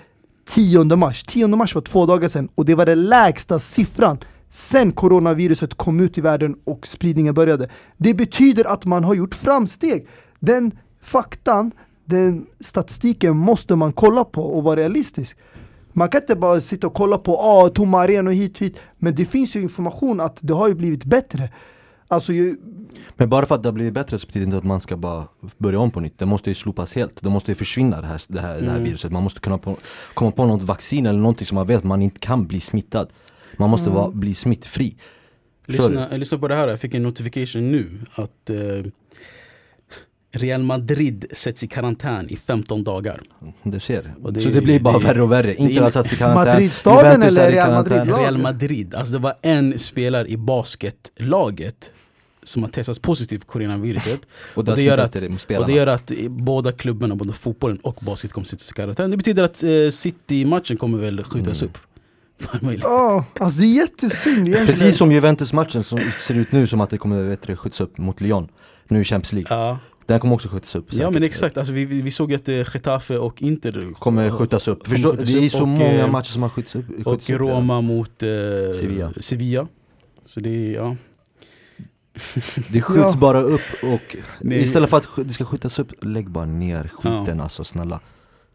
S2: 10 mars. 10 mars var två dagar sedan och det var den lägsta siffran sen coronaviruset kom ut i världen och spridningen började. Det betyder att man har gjort framsteg. Den faktan, den statistiken måste man kolla på och vara realistisk. Man kan inte bara sitta och kolla på ah, tomma arenor hit och hit, men det finns ju information att det har ju blivit bättre. Alltså ju,
S3: Men bara för att det har blivit bättre så betyder det inte att man ska bara börja om på nytt. Det måste ju slopas helt. Det måste ju försvinna det här, det här, det här
S1: Mm.
S3: viruset. Man måste kunna på, komma på något vaccin eller någonting som man vet att man inte kan bli smittad. Man måste vara, bli smittfri.
S1: Lyssna, lyssna på det här, jag fick en notification nu att eh, Real Madrid sätts i karantän i 15 dagar.
S3: Du ser.
S1: Det-
S3: så det blir bara
S1: det-
S3: värre och värre. Inter har satts i karantän.
S2: Madridstaden eller Real
S3: karantän.
S2: Madrid?
S1: Real Madrid, alltså det var en spelare i basketlaget som har testats positivt för coronaviruset.
S3: Och
S1: det gör att- Och
S3: spelarna.
S1: det gör att eh, båda klubbarna, både fotbollen och basket kommer sitta i karantän. Det betyder att eh, City-matchen kommer väl skjutas
S3: Mm.
S1: upp.
S2: Ja, alltså det är jättesynd egentligen.
S3: Precis som Juventus-matchen som ser ut nu som att det kommer vet du, skjuts upp mot Lyon. Nu i Champions League.
S1: Ja,
S3: Den kommer också skjutas upp.
S1: ja
S3: säkert.
S1: men exakt, alltså, vi, vi såg att eh, Getafe och Inter
S3: Kommer skjutas upp.
S1: Kommer skjutas
S3: det är
S1: upp
S3: så
S1: och,
S3: många
S1: eh,
S3: matcher som har skjutits upp.
S1: Och
S3: skjutits upp.
S1: Roma mot eh,
S3: Sevilla.
S1: Sevilla. Så det är, ja.
S3: Det skjuts
S2: Ja.
S3: bara upp och
S1: Nej.
S3: istället för att det ska skjutas upp, lägg bara ner skiten alltså snälla.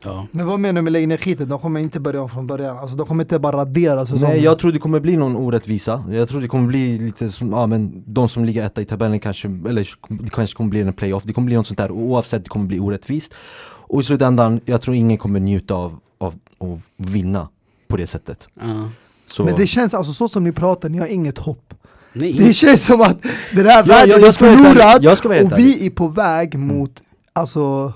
S1: ja.
S2: Men vad menar du med lägga ner skiten? De kommer inte börja om från början. Alltså de kommer inte bara radera säsongen.
S3: Nej jag tror det kommer bli någon orättvisa, jag tror det kommer bli lite som, ja men de som ligger etta i tabellen kanske, eller det kanske kommer bli en playoff, det kommer bli något sånt där oavsett det kommer bli orättvist. Och i slutändan, jag tror ingen kommer njuta av, av, av att vinna på det sättet.
S1: ja.
S3: Så,
S2: Men det känns alltså så som ni pratar, ni har inget hopp.
S1: Nej,
S2: Det känns som att den här världen
S3: jag-
S2: är
S3: jag helt ärlig.
S2: förlorad
S3: Jag
S2: och vi är på väg mot alltså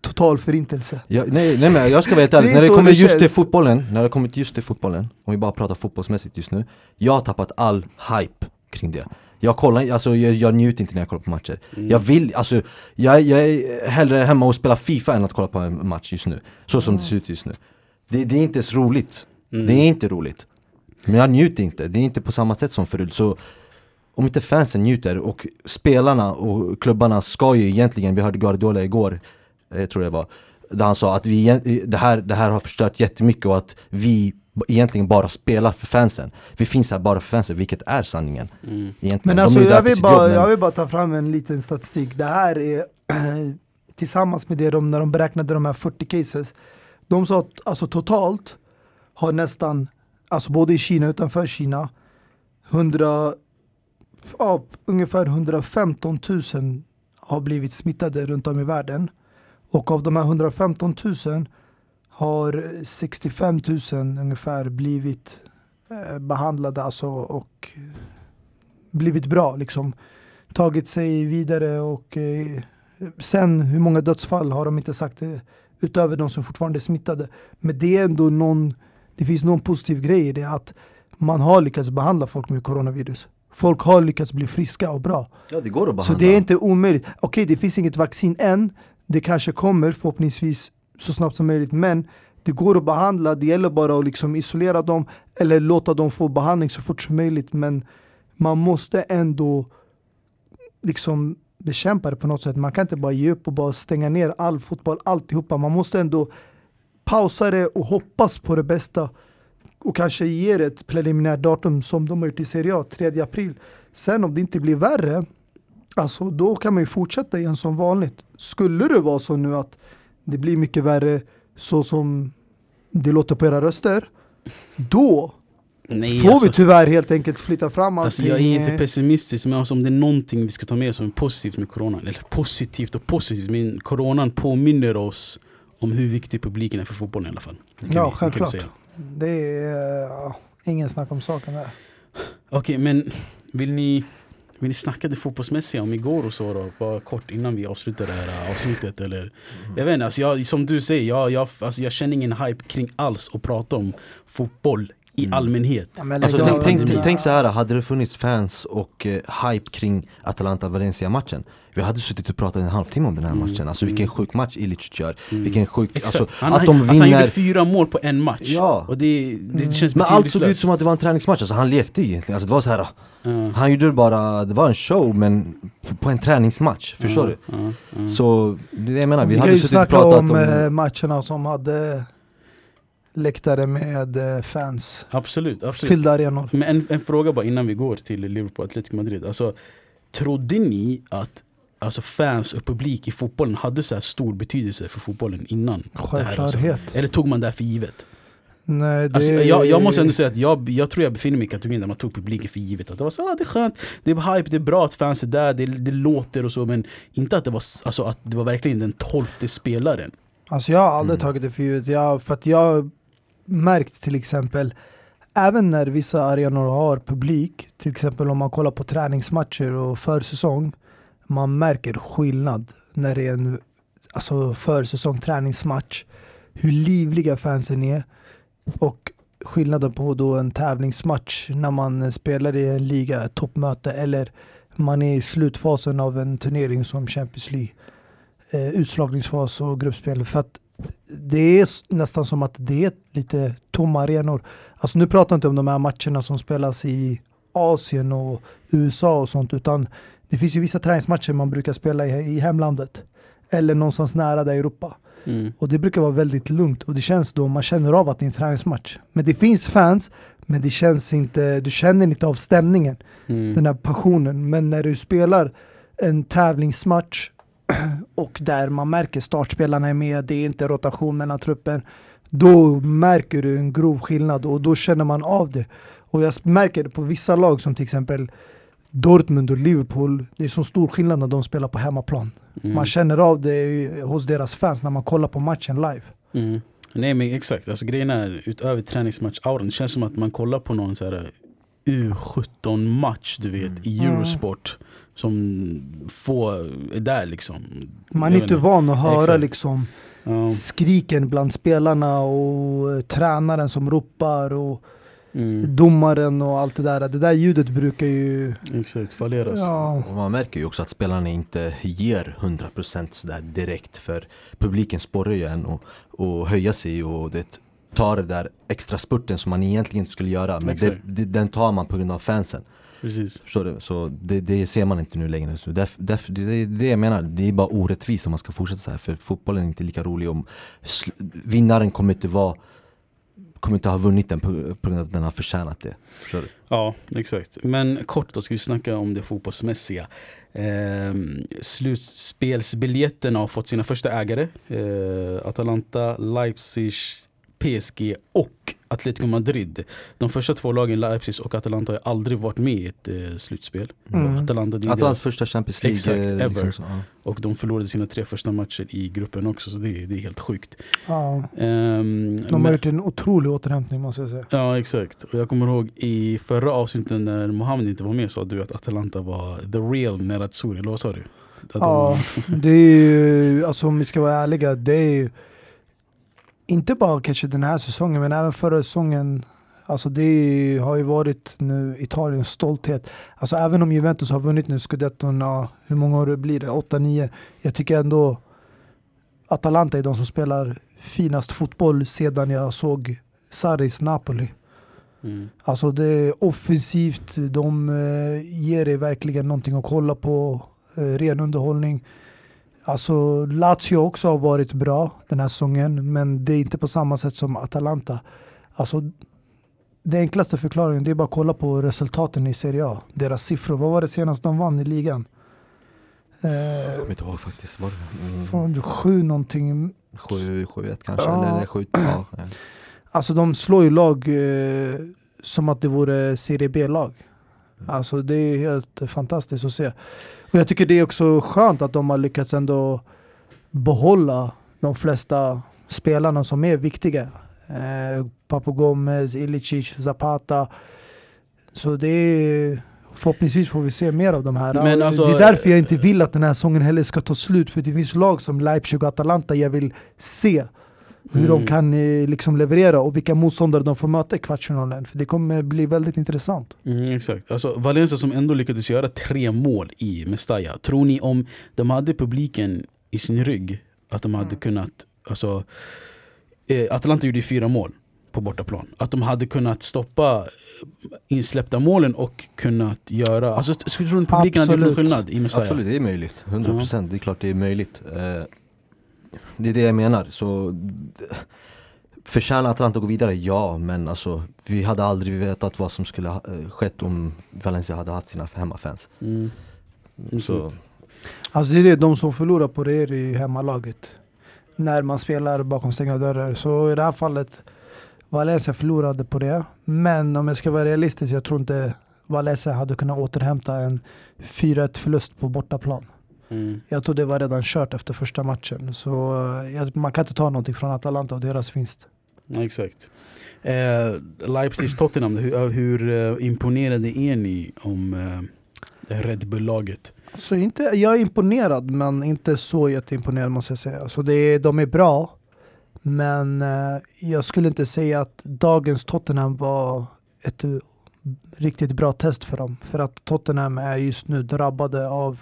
S2: total förintelse.
S3: Ja, nej, nej men jag ska vara helt ärlig,
S2: är
S3: när det kommer
S2: det
S3: just till fotbollen, när det kommer just till fotbollen, om vi bara pratar fotbollsmässigt just nu Jag har tappat all hype kring det. Jag kollar, alltså jag, jag njuter inte när jag kollar på matcher.
S1: Mm.
S3: Jag vill, alltså jag, jag är hellre hemma och spelar FIFA än att kolla på en match just nu Så som det ser ut just nu. Det, det är inte så roligt,
S1: Mm.
S3: det är inte roligt Men jag njuter inte, det är inte på samma sätt som förut så om inte fansen njuter och spelarna och klubbarna ska ju egentligen, vi hörde Guardiola igår, eh, jag tror det var där han sa att vi, egent- det, här, det här har förstört jättemycket och att vi egentligen bara spelar för fansen Vi finns här bara för fansen, vilket är sanningen
S1: Mm.
S2: Men alltså jag vill, bara,
S3: jobb, men-
S2: jag vill bara ta fram en liten statistik. Det här är tillsammans med det de, när de beräknade de här 40 cases. De sa att alltså, totalt har nästan, alltså både i Kina och utanför Kina, 100, ja, ungefär 115 000 har blivit smittade runt om i världen. Och av de här 115 000 har 65 000 ungefär blivit eh, behandlade alltså, och blivit bra. Liksom. Tagit sig vidare och eh, sen hur många dödsfall har de inte sagt eh, utöver de som fortfarande är smittade. Men det är ändå någon, det finns någon positiv grej i det att man har lyckats behandla folk med coronavirus. Folk har lyckats bli friska och bra.
S3: Ja det går att
S2: Så
S3: behandla
S2: det är inte omöjligt. Okej, det finns inget vaccin än. Det kanske kommer förhoppningsvis så snabbt som möjligt. Men det går att behandla. Det gäller bara att liksom isolera dem eller låta dem få behandling så fort som möjligt. Men man måste ändå liksom bekämpa det på något sätt. Man kan inte bara ge upp och bara stänga ner all fotboll, alltihopa. Man måste ändå pausa det och hoppas på det bästa. Och kanske ge det ett preliminärt datum som de har gjort i Serie A, 3 april. Sen om det inte blir värre, alltså då kan man ju fortsätta igen som vanligt. Skulle det vara så nu att det blir mycket värre så som det låter på era röster, då
S1: Nej,
S2: får
S1: alltså,
S2: vi tyvärr helt enkelt flytta fram allting.
S1: alltså jag är inte pessimistisk men alltså, om det är någonting vi ska ta med som är positivt med coronan, eller positivt och positivt, men coronan påminner oss om hur viktig publiken är för fotbollen i alla fall.
S2: Ja,
S1: vi-
S2: självklart.
S1: säga.
S2: Det är ja, ingen snack om saken där.
S1: Okej, men vill ni, vill ni snacka det fotbollsmässiga om igår och så då? Bara kort innan vi avslutar det här avsnittet eller? Jag vet inte, alltså jag, som du säger, jag, jag, alltså jag känner ingen hype kring alls att prata om fotboll i
S3: Mm.
S1: allmänhet.
S2: Ja, men
S3: Alltså, tänk, tänk, tänk, så här, hade det funnits fans och eh, hype kring Atalanta-Valencia-matchen Vi hade suttit och pratat en halvtimme om den här
S1: Mm,
S3: matchen, alltså vilken sjuk match Illich gör
S1: Mm.
S3: Vilken sjuk,
S1: Exakt.
S3: alltså
S1: han,
S3: att de
S1: alltså, han
S3: vinner
S1: gjorde fyra mål på en match.
S3: Ja.
S1: Och det, det
S2: Mm.
S1: känns
S3: Men allt såg ut som att det var en träningsmatch, alltså han lekte egentligen, alltså det var så här.
S1: Ja.
S3: Han gjorde bara, det var en show men på- en träningsmatch, förstår du? Så, det jag menar, vi
S2: Vi kan
S3: hade
S2: ju
S3: suttit och
S2: snacka
S3: pratat
S2: om,
S3: om,
S2: eh, matcherna som hade läktare med eh, fans,
S1: Absolut, absolut.
S2: fyllda arenor.
S1: Men en, en fråga bara innan vi går till Liverpool Atletico Madrid. Alltså, trodde ni att alltså, fans och publik i fotbollen hade så stor betydelse för fotbollen innan? alltså?
S2: Självklarhet.
S1: Eller tog man det här för givet?
S2: Nej, det
S1: Alltså, jag, jag måste ändå säga att jag, jag tror jag befinner mig i kategorin där man tog publiken för givet. Att det var så, ah, det är skönt, det är hype, det är bra att fans är där, det, det låter och så. Men inte att det var, alltså, att det var verkligen den tolfte spelaren.
S2: Alltså jag har aldrig
S3: Mm.
S2: tagit det för givet. Jag, för att jag märkt till exempel, även när vissa arenor har publik, till exempel om man kollar på träningsmatcher och försäsong, man märker skillnad när det är en alltså försäsong träningsmatch. Hur livliga fansen är och skillnaden på då en tävlingsmatch när man spelar i en liga, ett toppmöte eller man är i slutfasen av en turnering som Champions League eh, utslagningsfas och gruppspel. För att det är nästan som att det är lite tomma arenor. Alltså nu pratar jag inte om de här matcherna som spelas i Asien och USA och sånt, utan det finns ju vissa träningsmatcher man brukar spela i, i hemlandet. Eller någonstans nära där i Europa.
S1: Mm.
S2: Och det brukar vara väldigt lugnt och det känns då, man känner av att det är en träningsmatch. Men det finns fans, men det känns inte, du känner inte av stämningen
S1: Mm.
S2: den här passionen. Men när du spelar en tävlingsmatch och där man märker startspelarna är med, det är inte rotation mellan truppen. Då märker du en grov skillnad och då känner man av det. Och jag märker det på vissa lag som till exempel Dortmund och Liverpool. Det är så stor skillnad när de spelar på hemmaplan.
S1: Mm.
S2: Man känner av det hos deras fans när man kollar på matchen live.
S1: Mm. Nej men exakt, alltså, grejen är utöver träningsmatch-auran, det känns som att man kollar på någon så här U17-match du vet
S3: Mm.
S1: i
S2: Mm.
S1: Som få är där liksom.
S2: Man är inte van att höra
S1: Exakt.
S2: liksom
S1: Ja,
S2: skriken bland spelarna och eh, tränaren som ropar och
S1: mm,
S2: domaren och allt det där. Det där ljudet brukar ju...
S1: exakt, falleras.
S2: Ja,
S3: Och man märker ju också att spelarna inte ger 100% sådär direkt för publiken sporrar ju en och, och höja sig och det tar det där extra spurten som man egentligen inte skulle göra men det, det, den tar man på grund av fansen.
S1: Precis.
S3: Förstår du? Så det, det ser man inte nu längre. Så därf, därf, det är det jag menar, det är bara orättvist om man ska fortsätta så här för fotbollen är inte lika rolig om vinnaren kommer inte vara kommer inte ha vunnit den på, på grund av att den har förtjänat det. Förstår du?
S1: Ja, exakt. Men kort då ska vi snacka om det fotbollsmässiga. Ehm, slutspelsbiljetterna har fått sina första ägare. Ehm, Atalanta, Leipzig, PSG och Atletico Madrid. De första två lagen, Leipzig och Atalanta, har aldrig varit med i ett eh, slutspel.
S2: Mm.
S1: Atalanta, det är
S3: Atalans
S1: deras,
S3: första Champions League.
S1: Exakt,
S3: eh,
S1: ever.
S3: liksom, så, ja.
S1: och de förlorade sina tre första matcher i gruppen också, så det, är- det är helt sjukt.
S2: ja.
S1: Ehm,
S2: De har
S1: men-
S2: gjort en otrolig återhämtning måste jag säga.
S1: Ja exakt, och jag kommer ihåg i förra avsnittet när Mohammed inte var med sa du att Atalanta var the real Nerazzurri, eller vad sa du?
S2: Ja, det är ju, alltså om vi ska vara ärliga, det är ju inte bara kanske den här säsongen men även förra säsongen. Alltså det har ju varit nu Italiens stolthet. Alltså även om Juventus har vunnit nu scudetton, ja, hur många år blir det? 8-9. Jag tycker ändå Atalanta är de som spelar finast fotboll sedan jag såg Sarris Napoli.
S1: Mm.
S2: Alltså det är offensivt, de eh, ger dig verkligen någonting att kolla på, eh, ren underhållning. Alltså Lazio också har varit bra den här säsongen, men det är inte på samma sätt som Atalanta. Alltså det enklaste förklaringen det är bara att kolla på resultaten i Serie A. Deras siffror, vad var det senast de vann i ligan?
S3: Jag
S2: Eh,
S3: kommer inte ihåg faktiskt. Var det? Mm,
S2: sju någonting.
S3: 7-1 kanske,
S2: Ja.
S3: eller 7 ja. ja.
S2: Alltså de slår ju lag eh, som att det vore Serie B-lag. Alltså det är helt fantastiskt att se. Och jag tycker det är också skönt att de har lyckats ändå behålla de flesta spelarna som är viktiga. Eh, Papu Gomez, Ilicic, Zapata. Så det är Förhoppningsvis får vi se mer av de här.
S1: Alltså-
S2: det är därför jag inte vill att den här säsongen heller ska ta slut. För det finns lag som Leipzig och Atalanta jag vill se hur
S1: Mm.
S2: de kan eh, liksom leverera och vilka motståndare de får möta i kvartsfinalen. För det kommer bli väldigt intressant.
S1: Mm, exakt. Alltså, Valencia som ändå lyckades göra tre mål i Mestalla. Tror ni om de hade publiken i sin rygg, att de hade kunnat... Alltså, eh, Atalanta gjorde fyra mål på bortaplan. Att de hade kunnat stoppa eh, insläppta målen och kunnat göra... Alltså, skulle du tro att publiken hade gjort någon
S2: Absolut.
S1: skillnad i Mestalla?
S3: Absolut, det är möjligt. 100% det är klart det är möjligt. Eh, det är det jag menar. Så Förtjänar Atalanta att gå vidare? Ja, men alltså vi hade aldrig vetat vad som skulle ha eh, skett om Valencia hade haft sina hemmafans.
S1: Mm.
S3: Så,
S2: Alltså det är det, de som förlorar på det är i hemmalaget. När man spelar bakom stängda dörrar. Så i det här fallet Valencia förlorade på det. Men om jag ska vara realistisk, jag tror inte Valencia hade kunnat återhämta en 4-1 förlust på bortaplan.
S1: Mm.
S2: Jag tror det var redan kört efter första matchen. Så eh, man kan inte ta någonting från Atalanta och deras vinst.
S1: Exakt. Eh, Leipzig-Tottenham, hur, hur eh, imponerade är ni om eh, det Red Bull-laget?
S2: Så inte, jag är imponerad, men inte så jätteimponerad måste jag säga. Så det är, de är bra, men eh, jag skulle inte säga att dagens Tottenham var ett eh, riktigt bra test för dem. För att Tottenham är just nu drabbade av eh,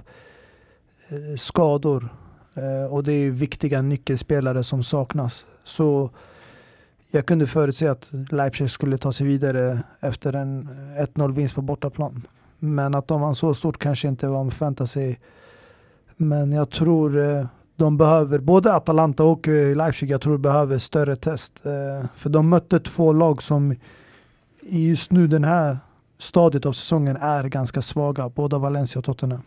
S2: Eh, skador eh, och det är viktiga nyckelspelare som saknas. Så jag kunde förutse att Leipzig skulle ta sig vidare efter en eh, 1-0 vinst på bortaplan. Men att de vann så stort kanske inte var med sig Men jag tror de behöver, både Atalanta och Leipzig, jag tror behöver större test. För de mötte två lag som i just nu den här stadiet av säsongen är ganska svaga, båda Valencia och Tottenham.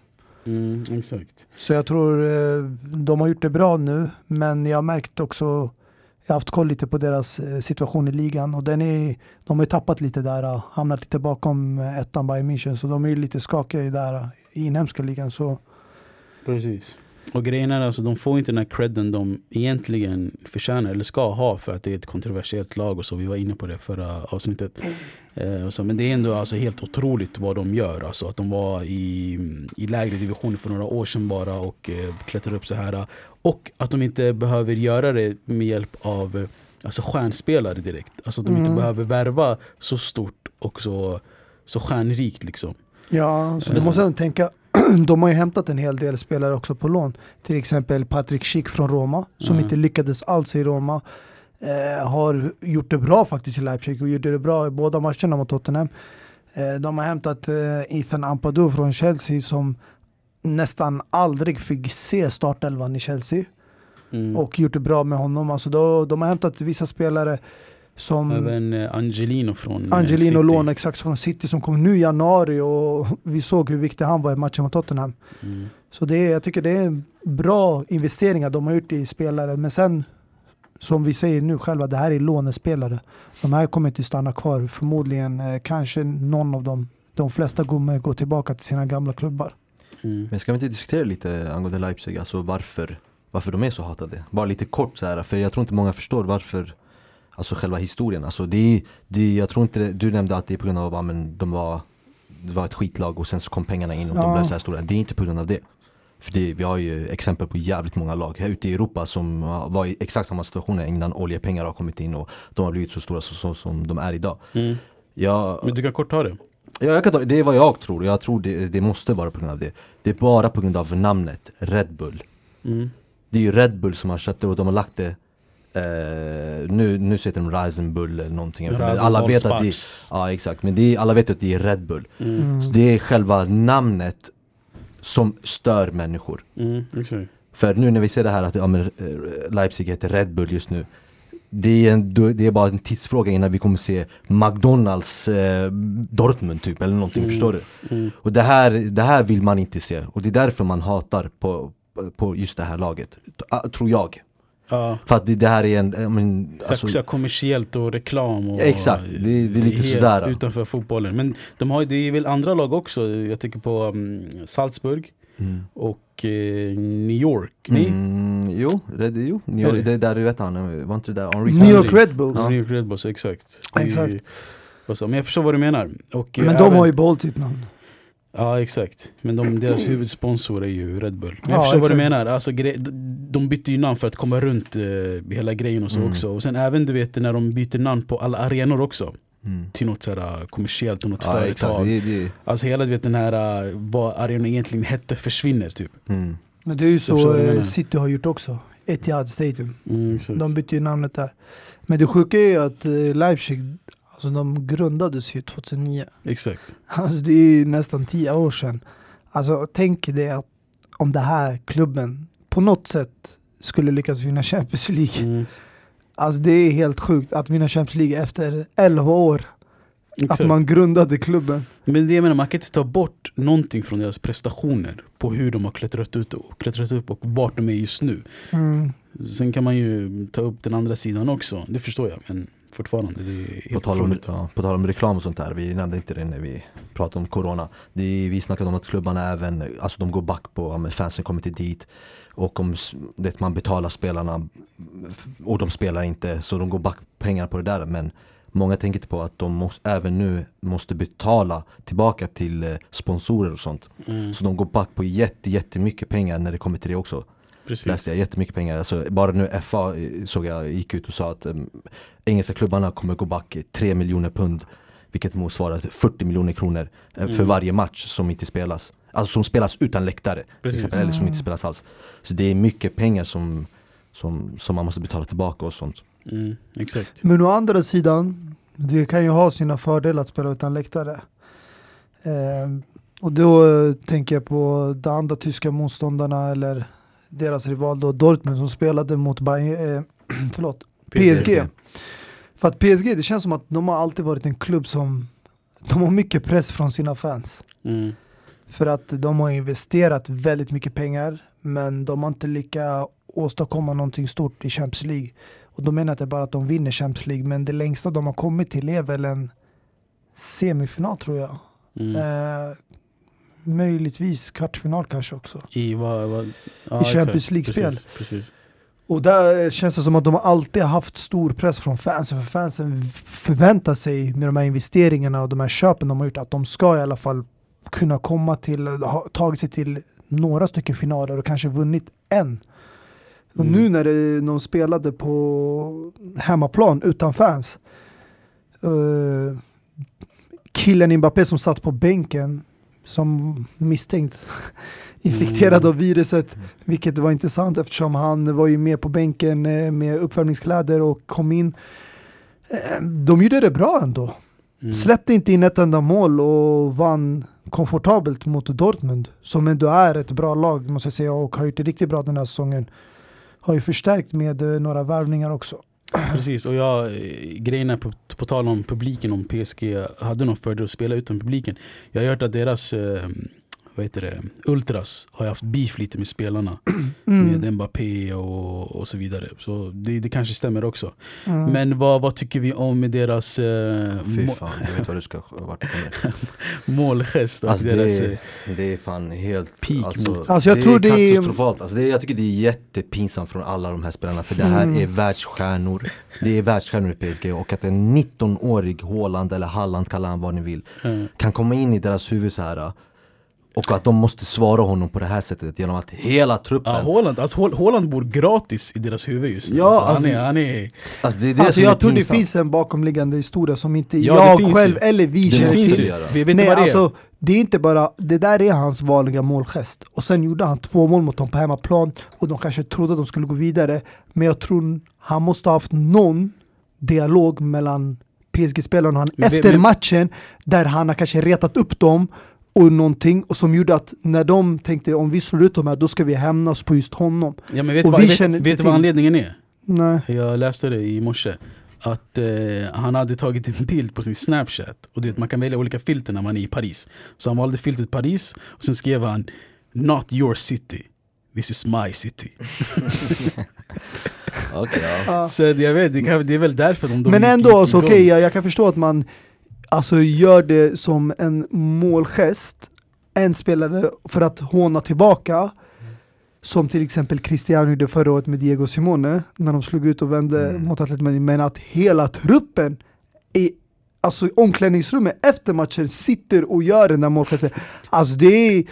S1: Mm, exakt.
S2: Så jag tror eh, de har gjort det bra nu, men jag har märkt också, jag har haft koll lite på deras eh, situation i ligan och den är, de har ju tappat lite där, eh, hamnat lite bakom ettan Bayern München, så de är ju lite skakiga där eh, i inhemska ligan. Så
S1: Precis. Och grejen är alltså, de får inte den här credden de egentligen förtjänar eller ska ha för att det är ett kontroversiellt lag och så. Vi var inne på det förra avsnittet. Eh, och så, men det är ändå alltså helt otroligt vad de gör. Alltså att de var i, i lägre divisioner för några år sedan bara och eh, klättrade upp så här. Och att de inte behöver göra det med hjälp av eh, alltså stjärnspelare direkt. Alltså att de inte
S2: Mm.
S1: behöver värva så stort och så, så stjärnrikt liksom.
S2: Ja, så du måste ändå tänka, de har ju hämtat en hel del spelare också på lån. Till exempel Patrik Schick från Roma, som
S1: Mm.
S2: inte lyckades alls i Roma. Eh, har gjort det bra faktiskt i Leipzig och gjorde det bra i båda matcherna mot Tottenham. Eh, de har hämtat eh, Ethan Ampadu från Chelsea som nästan aldrig fick se startelvan i Chelsea
S1: Mm.
S2: och gjort det bra med honom. Alltså då, de har hämtat vissa spelare som
S1: Även eh, Angelino från
S2: Angelino
S1: City.
S2: lån exakt från City som kom nu i januari och vi såg hur viktig han var i matchen mot Tottenham.
S1: Mm.
S2: Så det är, jag tycker det är bra investeringar de har gjort i spelare. Men sen, som vi säger nu själva, det här är lånespelare. De här kommer inte stanna kvar. Förmodligen eh, kanske någon av dem, de flesta kommer gå tillbaka till sina gamla klubbar.
S1: Mm.
S3: Men ska vi inte diskutera lite angående Leipzig, alltså varför, varför de är så hatade? Bara lite kort så här, för jag tror inte många förstår varför Alltså själva historien, alltså det det jag tror inte det, du nämnde att det är på grund av att de var Det var ett skitlag och sen så kom pengarna in och de
S2: Ja.
S3: blev så här stora, det är inte på grund av det För det, vi har ju exempel på jävligt många lag här ute i Europa som var i exakt samma situationer innan oljepengar har kommit in och de har blivit så stora så, så, som de är idag
S1: Mm.
S3: jag,
S1: Men du kan kort ta det.
S3: Ja, jag kan ta, det är vad jag tror, jag tror det, det måste vara på grund av det Det är bara på grund av namnet Red Bull
S1: Mm.
S3: Det är ju Red Bull som har köpt det och de har lagt det eh, Nu, nu så heter de Ryzen Bull eller någonting alla vet att det
S1: Sparks.
S3: Ja exakt, men är, alla vet att det är Red Bull
S1: Mm.
S3: Så det är själva namnet som stör människor
S1: Mm, exakt.
S3: För nu när vi ser det här att ja, men, eh, Leipzig heter Red Bull just nu det är, en, det är bara en tidsfråga innan vi kommer se McDonalds eh, Dortmund typ eller någonting,
S1: Mm.
S3: förstår du?
S1: Mm.
S3: Och det här, det här vill man inte se och det är därför man hatar på, på just det här laget, tror jag.
S1: Ja.
S3: För att det, det här är en, eh, men,
S1: Så,
S3: alltså,
S1: så kommersiellt och reklam och
S3: Exakt, det- det är lite
S1: helt
S3: sådär.
S1: utanför fotbollen. Men de har, det är väl andra lag också. Jag tänker på um, Salzburg
S3: mm.
S1: och eh, New York. Nej?
S3: Mm, jo, Red, jo, New
S1: Är
S3: York,
S1: det?
S3: det är där du vet han, var inte det där Henri
S2: New York. Red Bulls.
S3: Ja.
S1: New York Red Bulls, exakt. Det
S2: Exakt.
S1: och så, men jag förstår vad du menar. Och, eh,
S2: Men de
S1: även-
S2: har ju behållit sitt namn.
S1: Ja exakt, men de, deras huvudsponsor är ju Red Bull. Men
S2: Ja,
S1: jag förstår vad du
S2: exakt.
S1: menar, alltså, gre- de- bytte ju namn för att komma runt eh, hela grejen och så
S3: Mm.
S1: också. Och sen även du vet när de byter namn på alla arenor också.
S3: mm.
S1: Till något sådär kommersiellt och något
S3: Ja
S1: företag.
S3: exakt, det, det,
S1: Alltså hela du vet den här, uh, vad arenan egentligen hette försvinner typ.
S3: mm.
S2: Men det är ju så eh. City har gjort också. Etihad Stadium.
S1: Mm, exakt.
S2: De bytte ju namnet där. Men det sjuka är ju att eh, Leipzig, alltså de grundades ju 2009.
S1: exakt.
S2: Alltså det är nästan tio år sedan. Alltså tänk dig att om det här klubben på något sätt skulle lyckas vinna Champions League.
S1: Mm,
S2: Alltså det är helt sjukt att vinna Champions League efter 11 år.
S1: exakt.
S2: Att man grundade klubben.
S1: Men det jag menar, man kan inte ta bort någonting från deras prestationer. På hur de har klättrat, ut och, klättrat upp och vart de är just nu.
S2: Mm.
S1: Sen kan man ju ta upp den andra sidan också, det förstår jag. Men fortfarande.
S3: På tal, om, ja, på tal om reklam och sånt där, vi nämnde inte det när vi pratade om Corona. Det, vi snackade om att klubbarna även, alltså de går back på, fansen kommer inte dit och om det, man betalar spelarna och de spelar inte så de går back pengar på det där. Men många tänker inte på att de måste, även nu måste betala tillbaka till eh, sponsorer och sånt.
S1: Mm,
S3: Så de går back på jätte, jättemycket pengar när det kommer till det också.
S1: Precis.
S3: läste jag jättemycket pengar. Alltså, bara nu FA eh, såg jag gick ut och sa att um, engelska klubbarna kommer gå back 3 miljoner pund. Vilket motsvarar 40 miljoner kronor eh, för
S1: Mm.
S3: varje match som inte spelas. Alltså som spelas utan läktare. Exempel, eller som inte spelas alls. Så det är mycket pengar som, som, som man måste betala tillbaka och sånt.
S1: Mm, exakt.
S2: Men å andra sidan, det kan ju ha sina fördelar att spela utan läktare. Ehm, och då eh, tänker jag på de andra tyska motståndarna eller deras rival då Dortmund som spelade mot Bayern, eh, förlåt, PSG. För att PSG, det känns som att de har alltid varit en klubb som de har mycket press från sina fans.
S1: Mm,
S2: För att de har investerat väldigt mycket pengar men de har inte lyckats åstadkomma någonting stort i Champions League. Och då menar jag inte bara att de vinner Champions League men det längsta de har kommit till är väl en semifinal tror jag.
S1: mm.
S2: Eh, möjligtvis kvartsfinal kanske också.
S1: I, vad, vad, ja,
S2: I Champions. League-spel.
S1: Precis, precis.
S2: Och där känns det som att de alltid har haft stor press från fansen. För fansen förväntar sig med de här investeringarna och de här köpen de har gjort att de ska i alla fall kunna komma till, ha tagit sig till några stycken finaler och kanske vunnit en. Och
S1: Mm.
S2: nu när det, de spelade på hemmaplan utan fans. Uh, killen Mbappé som satt på bänken som misstänkt infekterad
S1: Mm.
S2: av viruset vilket var intressant eftersom han var ju med på bänken eh, med uppvärmningskläder och kom in. Eh, De gjorde det bra ändå.
S1: Mm.
S2: Släppte inte in ett enda mål och vann komfortabelt mot Dortmund. Som ändå är ett bra lag måste jag säga och har gjort det riktigt bra den här säsongen. Har ju förstärkt med eh, några värvningar också.
S1: Precis, och jag, eh, grejen är på, på tal om publiken, om PSG hade någon fördel att spela utan publiken. Jag har hört att deras eh, vad heter det, Ultras har ju haft beef lite med spelarna.
S2: Mm.
S1: Med Mbappé och, och så vidare. Så det, det kanske stämmer också.
S2: Mm.
S1: Men vad, vad tycker vi om deras eh,
S3: Fy
S1: må,
S3: fan, jag vet vad du ska vart
S1: målgest? Och
S3: Alltså
S1: deras,
S3: det, är- det är fan helt
S1: Peak
S3: alltså,
S2: Alltså, jag
S3: det
S2: tror
S3: är
S2: det är-
S3: katastrofalt. Alltså, det, jag tycker det är jättepinsamt från alla de här spelarna för det här
S2: Mm.
S3: är världsstjärnor. Det är världsstjärnor i PSG och att en 19-årig Haaland eller Halland, kalla han vad ni vill, kan komma in i deras huvud så här och att de måste svara honom på det här sättet genom att hela truppen
S1: Ja, Haaland, alltså Haaland bor gratis i deras huvud just nu.
S3: Ja,
S1: alltså,
S3: alltså-
S1: han är, han är,
S3: Alltså det är det
S2: Alltså jag tror det finns en bakomliggande historia som inte
S1: Ja,
S2: jag själv
S1: ju.
S2: eller vi känner
S1: finns
S2: till.
S1: Vi vet
S2: Nej
S1: vad det är.
S2: alltså det är inte bara, det där är hans vanliga målgest. Och sen gjorde han två mål mot dem på hemmaplan och de kanske trodde att de skulle gå vidare. Men jag tror han måste ha haft någon dialog mellan PSG-spelaren och han
S1: Men
S2: efter
S1: men-
S2: matchen där han har kanske retat upp dem och någonting och som gjorde att när de tänkte om vi slår ut dem här då ska vi hämnas på just honom.
S1: Ja, men vet
S2: Och
S1: du vad,
S2: vi
S1: vet, vet vad anledningen är?
S2: Nej.
S1: Jag läste det i morse. Att eh, han hade tagit en bild på sin snapchat. Och du vet, man kan välja olika filter när man är i Paris. Så han valde filtret Paris och sen skrev han Not your city. This is my city.
S3: Okej, ja.
S1: Så jag vet, det, kan, det är väl därför de, de
S2: Men ändå, alltså, okej, jag, jag kan förstå att man alltså, gör det som en målgest, en spelare, för att håna tillbaka. Som till exempel Cristiano gjorde förra året med Diego Simone, när de slog ut och vände
S3: Mm.
S2: mot Atletico. Men att hela truppen i alltså, omklädningsrummet efter matchen sitter och gör den där målgesten. Alltså det är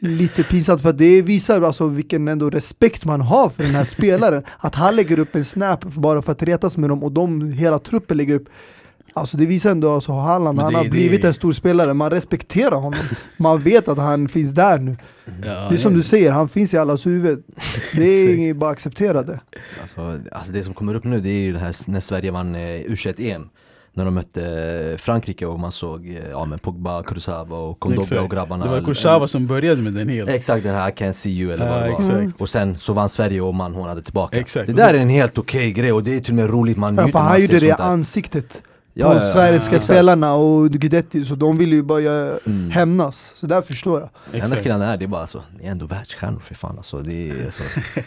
S2: lite pinsamt för det visar alltså vilken ändå respekt man har för den här spelaren. Att han lägger upp en snap bara för att retas med dem och de, hela truppen lägger upp Alltså det visar ändå alltså Haaland, han
S1: det-
S2: har
S1: det-
S2: blivit en stor spelare, man respekterar honom. Man vet att han finns där nu.
S1: Ja,
S2: Det är som du säger, han finns i allas huvud. Det är bara att acceptera det.
S3: Alltså, alltså det som kommer upp nu det är ju det här när Sverige vann eh, U21-EM När de mötte eh, Frankrike och man såg eh, ja, men Pogba, Kurzawa och Kondogbia
S1: Exakt.
S3: och grabbarna
S1: Det var Kursava som började med den helt.
S3: Exakt den här I can see you eller vad
S1: Ja,
S3: det var
S1: exakt.
S3: Och sen så vann Sverige och man hånade tillbaka
S1: Exakt.
S3: Det där är en helt okej grej och det är till och med roligt man
S2: Ja,
S3: njuter,
S2: för
S3: man
S2: han gjorde det i ansiktet.
S3: Ja,
S2: på
S3: ja, ja.
S2: svenska spelarna och Guidetti, så de vill ju bara göra-
S3: Mm.
S2: hämnas. Så där förstår jag.
S3: Det enda skillnaden är, det är bara alltså, ni är ändå världsstjärnor för fan alltså. Det är så, det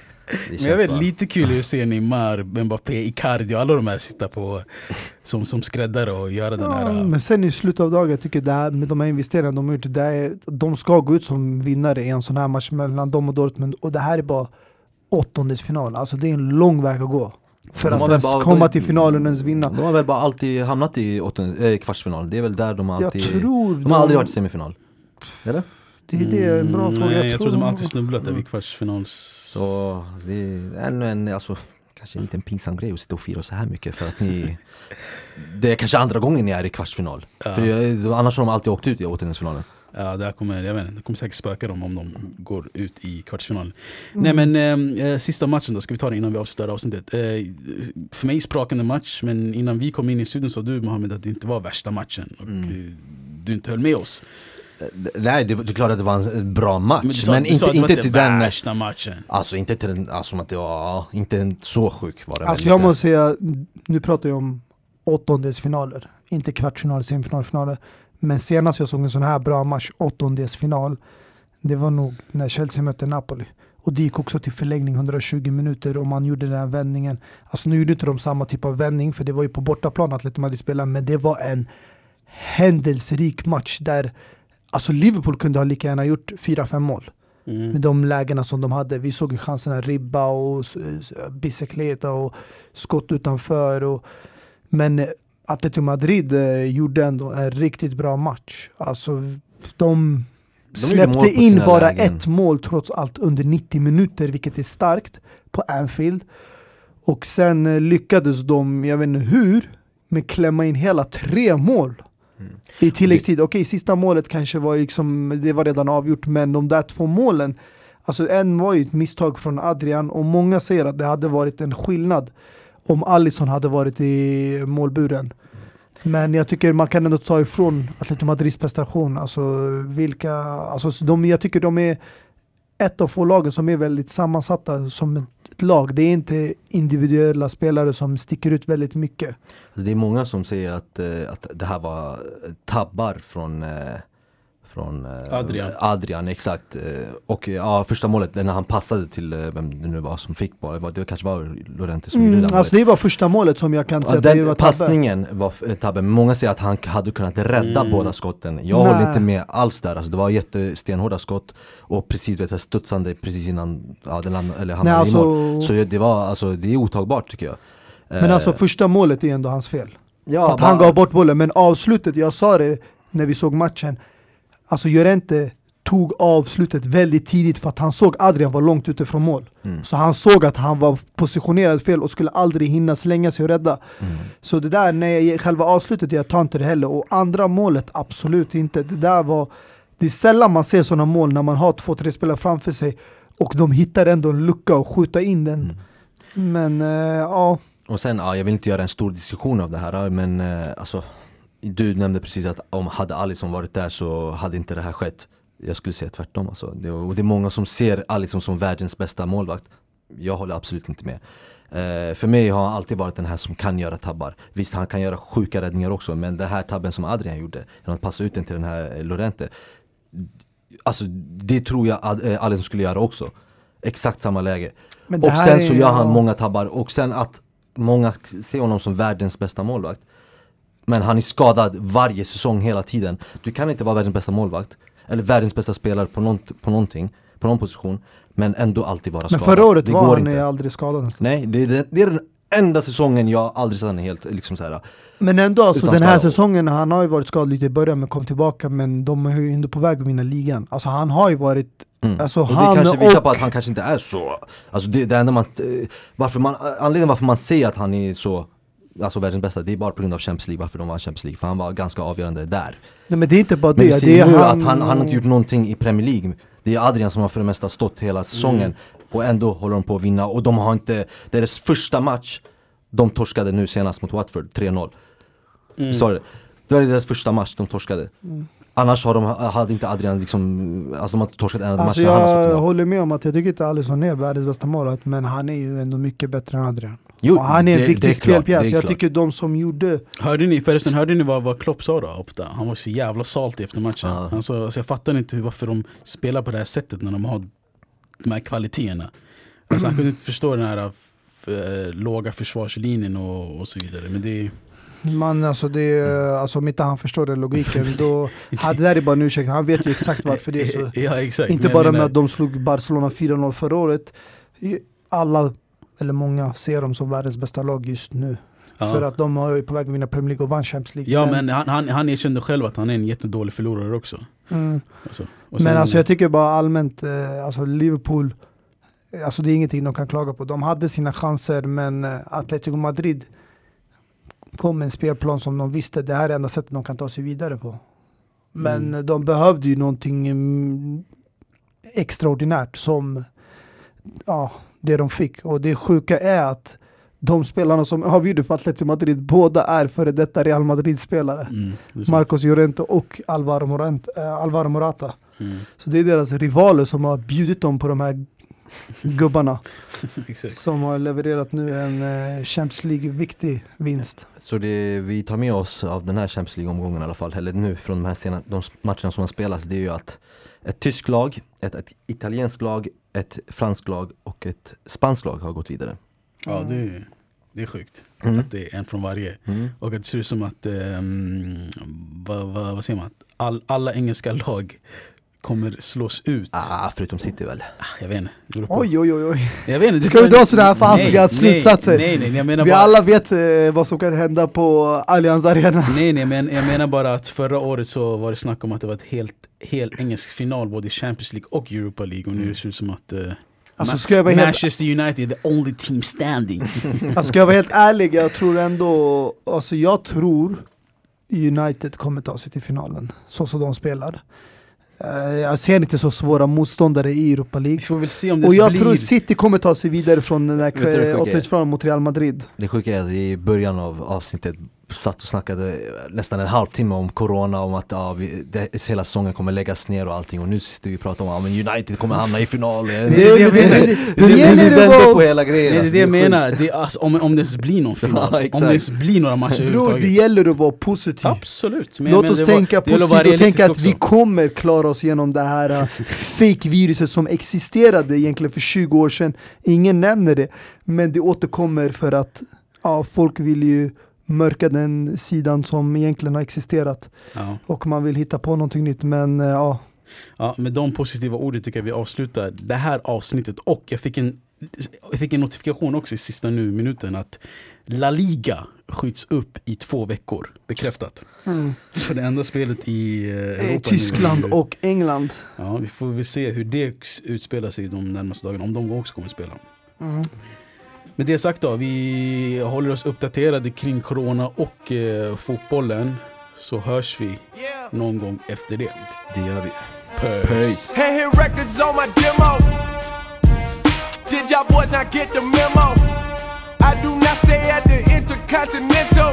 S1: Men jag vet,
S3: bara-
S1: lite kul att se Neymar, Mbappé, Icardi och alla de här sitta på som, som skräddare och göra den här...
S2: Ja, men sen i slutet av dagen, jag tycker det här, med de här investeringarna de har gjort, det är, de ska gå ut som vinnare i en sån här match mellan dem och Dortmund. Och det här är bara åttondelsfinal, alltså det är en lång väg att gå. För
S3: De
S2: att
S3: har väl
S2: ens
S3: bara-
S2: komma till finalen och ens vinna.
S3: De har väl bara alltid hamnat i åttonde, äh, kvartsfinal, det är väl där de
S2: Jag
S3: alltid...
S2: tror
S3: de har aldrig varit i semifinal. Eller?
S2: Det är det, en bra
S1: Mm,
S2: fråga.
S1: Nej, jag, tror de
S2: nog-
S1: alltid snubblat där vid kvartsfinals...
S3: Så det är ännu en, alltså, kanske en liten pinsam grej att sitta och fira så här mycket för att ni... Det är kanske andra gången ni är i kvartsfinal.
S1: Ja.
S3: För jag, annars har de alltid åkt ut i åttondelsfinalen.
S1: Ja, det här kommer, jag vet inte, det kommer säkert spöka dem om de går ut i kvartsfinalen.
S2: Mm.
S1: Nej men eh, sista matchen då, ska vi ta det innan vi avslutar avsnittet. Eh, för mig sprakande match, men innan vi kom in i studion sa du Mohammed att det inte var värsta matchen. Och
S3: Mm.
S1: eh, du inte höll med oss.
S3: Eh, Nej, det, det är klart att det var en bra match,
S1: Men
S3: men,
S1: du sa, du
S3: inte,
S1: sa att det var
S3: inte till den...
S1: värsta matchen.
S3: Alltså inte till den, alltså som att det var, ja, inte en så sjuk var det
S2: Alltså jag
S3: inte.
S2: måste säga, nu pratar jag om åttondelsfinaler, inte kvartsfinal, semifinalfinaler. Men senast jag såg en sån här bra match, åttondelsfinal, det var nog när Chelsea mötte Napoli. Och det gick också till förlängning 120 minuter och man gjorde den här vändningen. Alltså nu gjorde inte de samma typ av vändning för det var ju på bortaplan Atletico Madrid spelade men det var en händelserik match där Alltså Liverpool kunde ha lika gärna gjort 4-5 mål
S1: Mm.
S2: med de lägena som de hade. Vi såg ju chanserna Ribba och Bicicleta och skott utanför. Och, men eh, Atletico Madrid eh, gjorde ändå en riktigt bra match. Alltså de släppte in bara
S3: lägen.
S2: ett mål trots allt under 90 minuter, vilket är starkt på Anfield. Och sen eh, lyckades de, jag vet inte hur, men klämma in hela tre mål.
S3: Mm.
S2: I tilläggstid. Okej, sista målet kanske var liksom, det var redan avgjort, men de där två målen, alltså en var ju ett misstag från Adrian och många säger att det hade varit en skillnad om Alisson hade varit i målburen. Men jag tycker man kan ändå ta ifrån Atletico Madrids prestation. Alltså vilka, alltså de, jag tycker de är ett av få lagen som är väldigt sammansatta som ett lag. Det är inte individuella spelare som sticker ut väldigt mycket.
S3: Alltså, det är många som säger att, eh, att det här var tabbar från eh, från eh,
S1: Adrian.
S3: Adrian, exakt. Eh, Och ja, första målet, när han passade till eh, vem det nu var som fick bollen, det, var- det kanske var Lorente som gjorde
S2: Mm,
S3: det där
S2: alltså
S3: målet.
S2: det var första målet som jag kan säga det
S3: den
S2: var tabbe.
S3: passningen var f- tabbe, många säger att han hade kunnat rädda
S1: Mm.
S3: båda skotten. Jag
S2: Nej.
S3: håller inte med alls där, alltså, det var jättestenhårda skott och precis vet, jag, studsande precis innan ja, den land, eller
S2: Nej,
S3: hamnade
S2: alltså,
S3: i mål. Så det- det var, alltså, det är otagbart tycker jag.
S2: men
S3: Eh,
S2: alltså första målet är ändå hans fel.
S3: ja,
S2: att
S3: bara-
S2: han gav bort bollen, men avslutet, jag sa det när vi såg matchen, alltså Llorente tog avslutet väldigt tidigt för att han såg Adrian var långt ute från mål.
S3: Mm.
S2: Så han såg att han var positionerad fel och skulle aldrig hinna slänga sig och rädda.
S3: Mm.
S2: Så det där, jag, själva avslutet, jag tar inte det heller. Och andra målet, absolut inte. Det där var... Det är sällan man ser sådana mål när man har två, tre spelare framför sig och de hittar ändå en lucka och skjuta in den.
S3: Mm.
S2: Men eh, ja,
S3: Och sen, ja, jag vill inte göra en stor diskussion av det här men eh, alltså Du nämnde precis att om hade Alisson varit där så hade inte det här skett. Jag skulle säga tvärtom alltså. det, och det är många som ser Alisson som världens bästa målvakt. Jag håller absolut inte med. Eh, För mig har han alltid varit den här som kan göra tabbar. Visst han kan göra sjuka räddningar också men den här tabben som Adrian gjorde Genom att passa ut den till den här eh, Lorente Alltså det tror jag Ad- eh, Alisson skulle göra också. Exakt samma läge. Och sen så gör han många tabbar. Och sen att många ser honom som världens bästa målvakt Men han är skadad varje säsong hela tiden Du kan inte vara världens bästa målvakt Eller världens bästa spelare på, någon, på någonting På någon position Men ändå alltid vara
S2: Men
S3: skadad
S2: förra året
S3: det
S2: var han
S3: inte.
S2: aldrig skadad nästan.
S3: Nej, det är, den, det är den enda säsongen jag aldrig sett honom helt liksom så här.
S2: Men ändå, alltså, den här
S3: skada.
S2: säsongen, han har ju varit skadad lite i början men kom tillbaka men de är ju ändå på väg att vinna ligan. Alltså han har ju varit,
S3: Mm.
S2: alltså
S3: och det kanske visar
S2: och...
S3: på att han kanske inte är så Alltså det, det enda man, eh, varför man, anledningen varför man ser att han är så Alltså världens bästa, det är bara på grund av Champions League, varför de vann Champions League För han var ganska avgörande där
S2: Nej men det är inte bara
S3: Men vi
S2: det,
S3: ser
S2: det
S3: nu
S2: han...
S3: att han, han har inte gjort någonting i Premier League Det är Adrian som har för det mesta stått hela säsongen
S1: Mm.
S3: Och ändå håller de på att vinna och de har inte Deras första match De torskade nu senast mot Watford, 3-0
S1: Mm.
S3: Det? Det var deras första match de torskade
S2: Mm.
S3: Annars har de, hade inte Adrian liksom, alltså de har inte torskat en av
S2: Alltså
S3: matcherna han har
S2: jag håller med om att jag tycker inte Alisson är världens bästa målvakt, men han är ju ändå mycket bättre än Adrian.
S3: Jo,
S2: och han är en
S3: det-
S2: viktig spelpjäs. Jag
S3: klart.
S2: tycker de som gjorde...
S1: Hörde ni, förresten, hörde ni vad, vad Klopp sa då? Opta? Han var så jävla salty efter matchen. Han sa, alltså, jag fattar inte hur, varför de spelar på det här sättet när de har de här kvaliteterna. Alltså, han kunde inte förstå den här eh, låga försvarslinjen och, och så vidare. Men det är...
S2: Man, alltså det, är- alltså om inte han förstår den logiken, då... Ja, det där är bara en ursäkt, han vet ju exakt varför det är så.
S1: Ja exakt.
S2: Inte
S1: Men
S2: bara med
S1: menar-
S2: att de slog Barcelona 4-0 förra året. Alla, eller många, ser dem som världens bästa lag just nu.
S1: ja.
S2: För att de är på väg att vinna Premier League och vann Champions League.
S1: Ja men han, han, han erkände själv att han är en jättedålig förlorare också.
S2: Mm.
S1: Alltså.
S2: Men alltså jag tycker bara allmänt, eh, alltså Liverpool, alltså det är ingenting de kan klaga på. De hade sina chanser men eh, Atletico Madrid kom en spelplan som de visste, det här är enda sättet de kan ta sig vidare på. Men
S1: Mm.
S2: de behövde ju någonting mm, extraordinärt som ja, det de fick. Och det sjuka är att de spelarna som avgjorde för Atletico Madrid, båda är före detta Real Madrid-spelare.
S1: Mm.
S2: Marcos Llorente och Alvaro, Morant, äh, Alvaro Morata.
S1: Mm.
S2: Så det är deras rivaler som har bjudit dem på de här gubbarna. Som har levererat nu en eh, Champions League-viktig vinst.
S3: Så det vi tar med oss av den här Champions League-omgången i alla fall, eller nu från de här sena, de matcherna som har spelats, det är ju att ett tyskt lag, ett, ett italienskt lag, ett franskt lag och ett spanskt lag har gått vidare.
S1: Ja det är, det är sjukt.
S3: Mm.
S1: Att det är en från varje.
S3: Mm.
S1: Och att det ser ut som att, ehm, vad, vad, vad säger man? All, alla engelska lag kommer slås ut.
S3: Ah, förutom City väl?
S1: Ah, Jag vet inte.
S2: Oj oj oj oj.
S1: Jag vet inte, det
S2: Ska vi dra sådana här fasiga
S1: Nej,
S2: slutsatser?
S1: Nej, nej, nej, jag menar
S2: Vi
S1: bara,
S2: alla vet eh, vad som kan hända på Allianz Arena.
S1: Nej, nej men jag menar bara att förra året så var det snack om att det var ett helt, helt engelsk final både i Champions League och Europa League och nu ser det ut som att eh,
S2: Alltså ska jag vara helt,
S1: Manchester United the only team standing.
S2: alltså, ska jag vara helt ärlig, jag tror ändå, alltså jag tror United kommer ta sig till finalen, så som de spelar. Eh, Jag ser inte så svåra motståndare i Europa
S1: Vi
S2: League.
S1: får väl se om det
S2: Och jag
S1: blir...
S2: tror City kommer ta sig vidare från den
S3: Vet du det
S2: där
S3: sjuka är?
S2: åttondelsfinalen mot Real Madrid.
S3: Det sjuka är att vi i början av avsnittet satt och snackade nästan en halvtimme om corona, om att ja, vi, det, hela säsongen kommer läggas ner och allting och nu sitter vi och pratar om att ja, United kommer hamna i final. Det,
S1: det- det- det-
S3: vänder på hela grejen.
S1: Det är det jag menar, det alltså, om, om det ens blir någon final. Om det ens blir några matcher
S2: Bro, det
S1: överhuvudtaget.
S2: gäller att vara positiv.
S1: Absolut. Men
S2: Låt oss tänka positivt och tänka att vi kommer klara oss genom det här uh, fake-viruset som existerade egentligen för 20 år sedan. Ingen nämner det, men det återkommer för att ja, folk vill ju mörka den sidan som egentligen har existerat
S1: Ja.
S2: och man vill hitta på någonting nytt. Men uh, ja,
S1: Ja, med de positiva orden tycker jag vi avslutar det här avsnittet och jag fick en, jag fick en notifikation också i sista nu minuten att La Liga skjuts upp i två veckor, bekräftat. Så det enda spelet i eh, Europa
S2: eh,
S1: nu-
S2: Tyskland och England.
S1: Ja, vi får väl se hur det utspelar sig de närmaste dagarna, om de också kommer spela.
S2: Mm.
S1: Med det sagt då, vi håller oss uppdaterade kring corona och eh, fotbollen. Så hörs vi någon gång efter det.
S3: Det gör vi.
S1: Peace.
S4: Hand hit records on my demo. Did y'all boys not get the memo? I do not stay at the Intercontinental.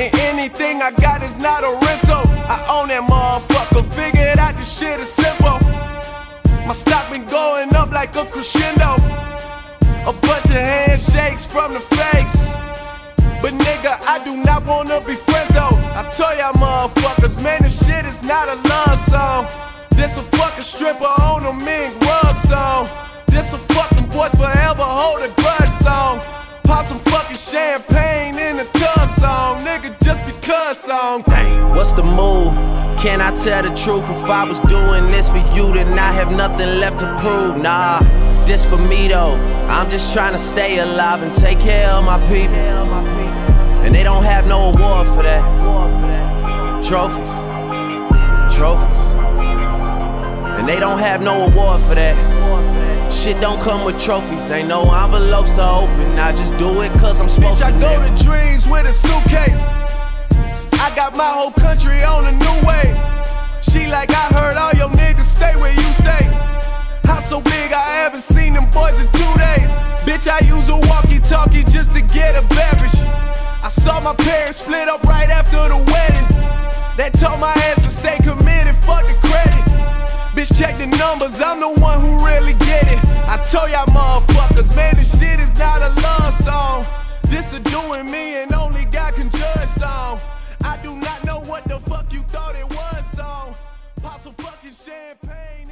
S4: And anything I got is not a rental. I own that motherfucker. Figured out this shit is simple. My stock been going up like a crescendo. A bunch of handshakes from the fakes. But nigga, I do not wanna be friends though. I tell y'all motherfuckers, man, this shit is not a love song. This a fucking stripper on a mink rug song. This a fucking boys forever hold a grudge song. Pop some fucking champagne in the tub song, nigga, just because song. Dang. What's the move? Can I tell the truth? If I was doing this for you, then I have nothing left to prove. Nah, this for me though. I'm just trying to stay alive and take care of my people. And they don't have no award for that. Trophies. Trophies. And they don't have no award for that. Shit don't come with trophies. Ain't no envelopes to open. I just do it cause I'm supposed Bitch, I go to dreams with a suitcase. I got my whole country on a new way. She like, I heard all your niggas stay where you stay. House so big, I haven't seen them boys in two days. Bitch, I use a walkie talkie just to get a beverage. I saw my parents split up right after the wedding. That told my ass to stay numbers, I'm the one who really get it. I told y'all motherfuckers, man, this shit is not a love song. This is doing me and only God can judge song. I do not know what the fuck you thought it was song. Pop some fucking champagne.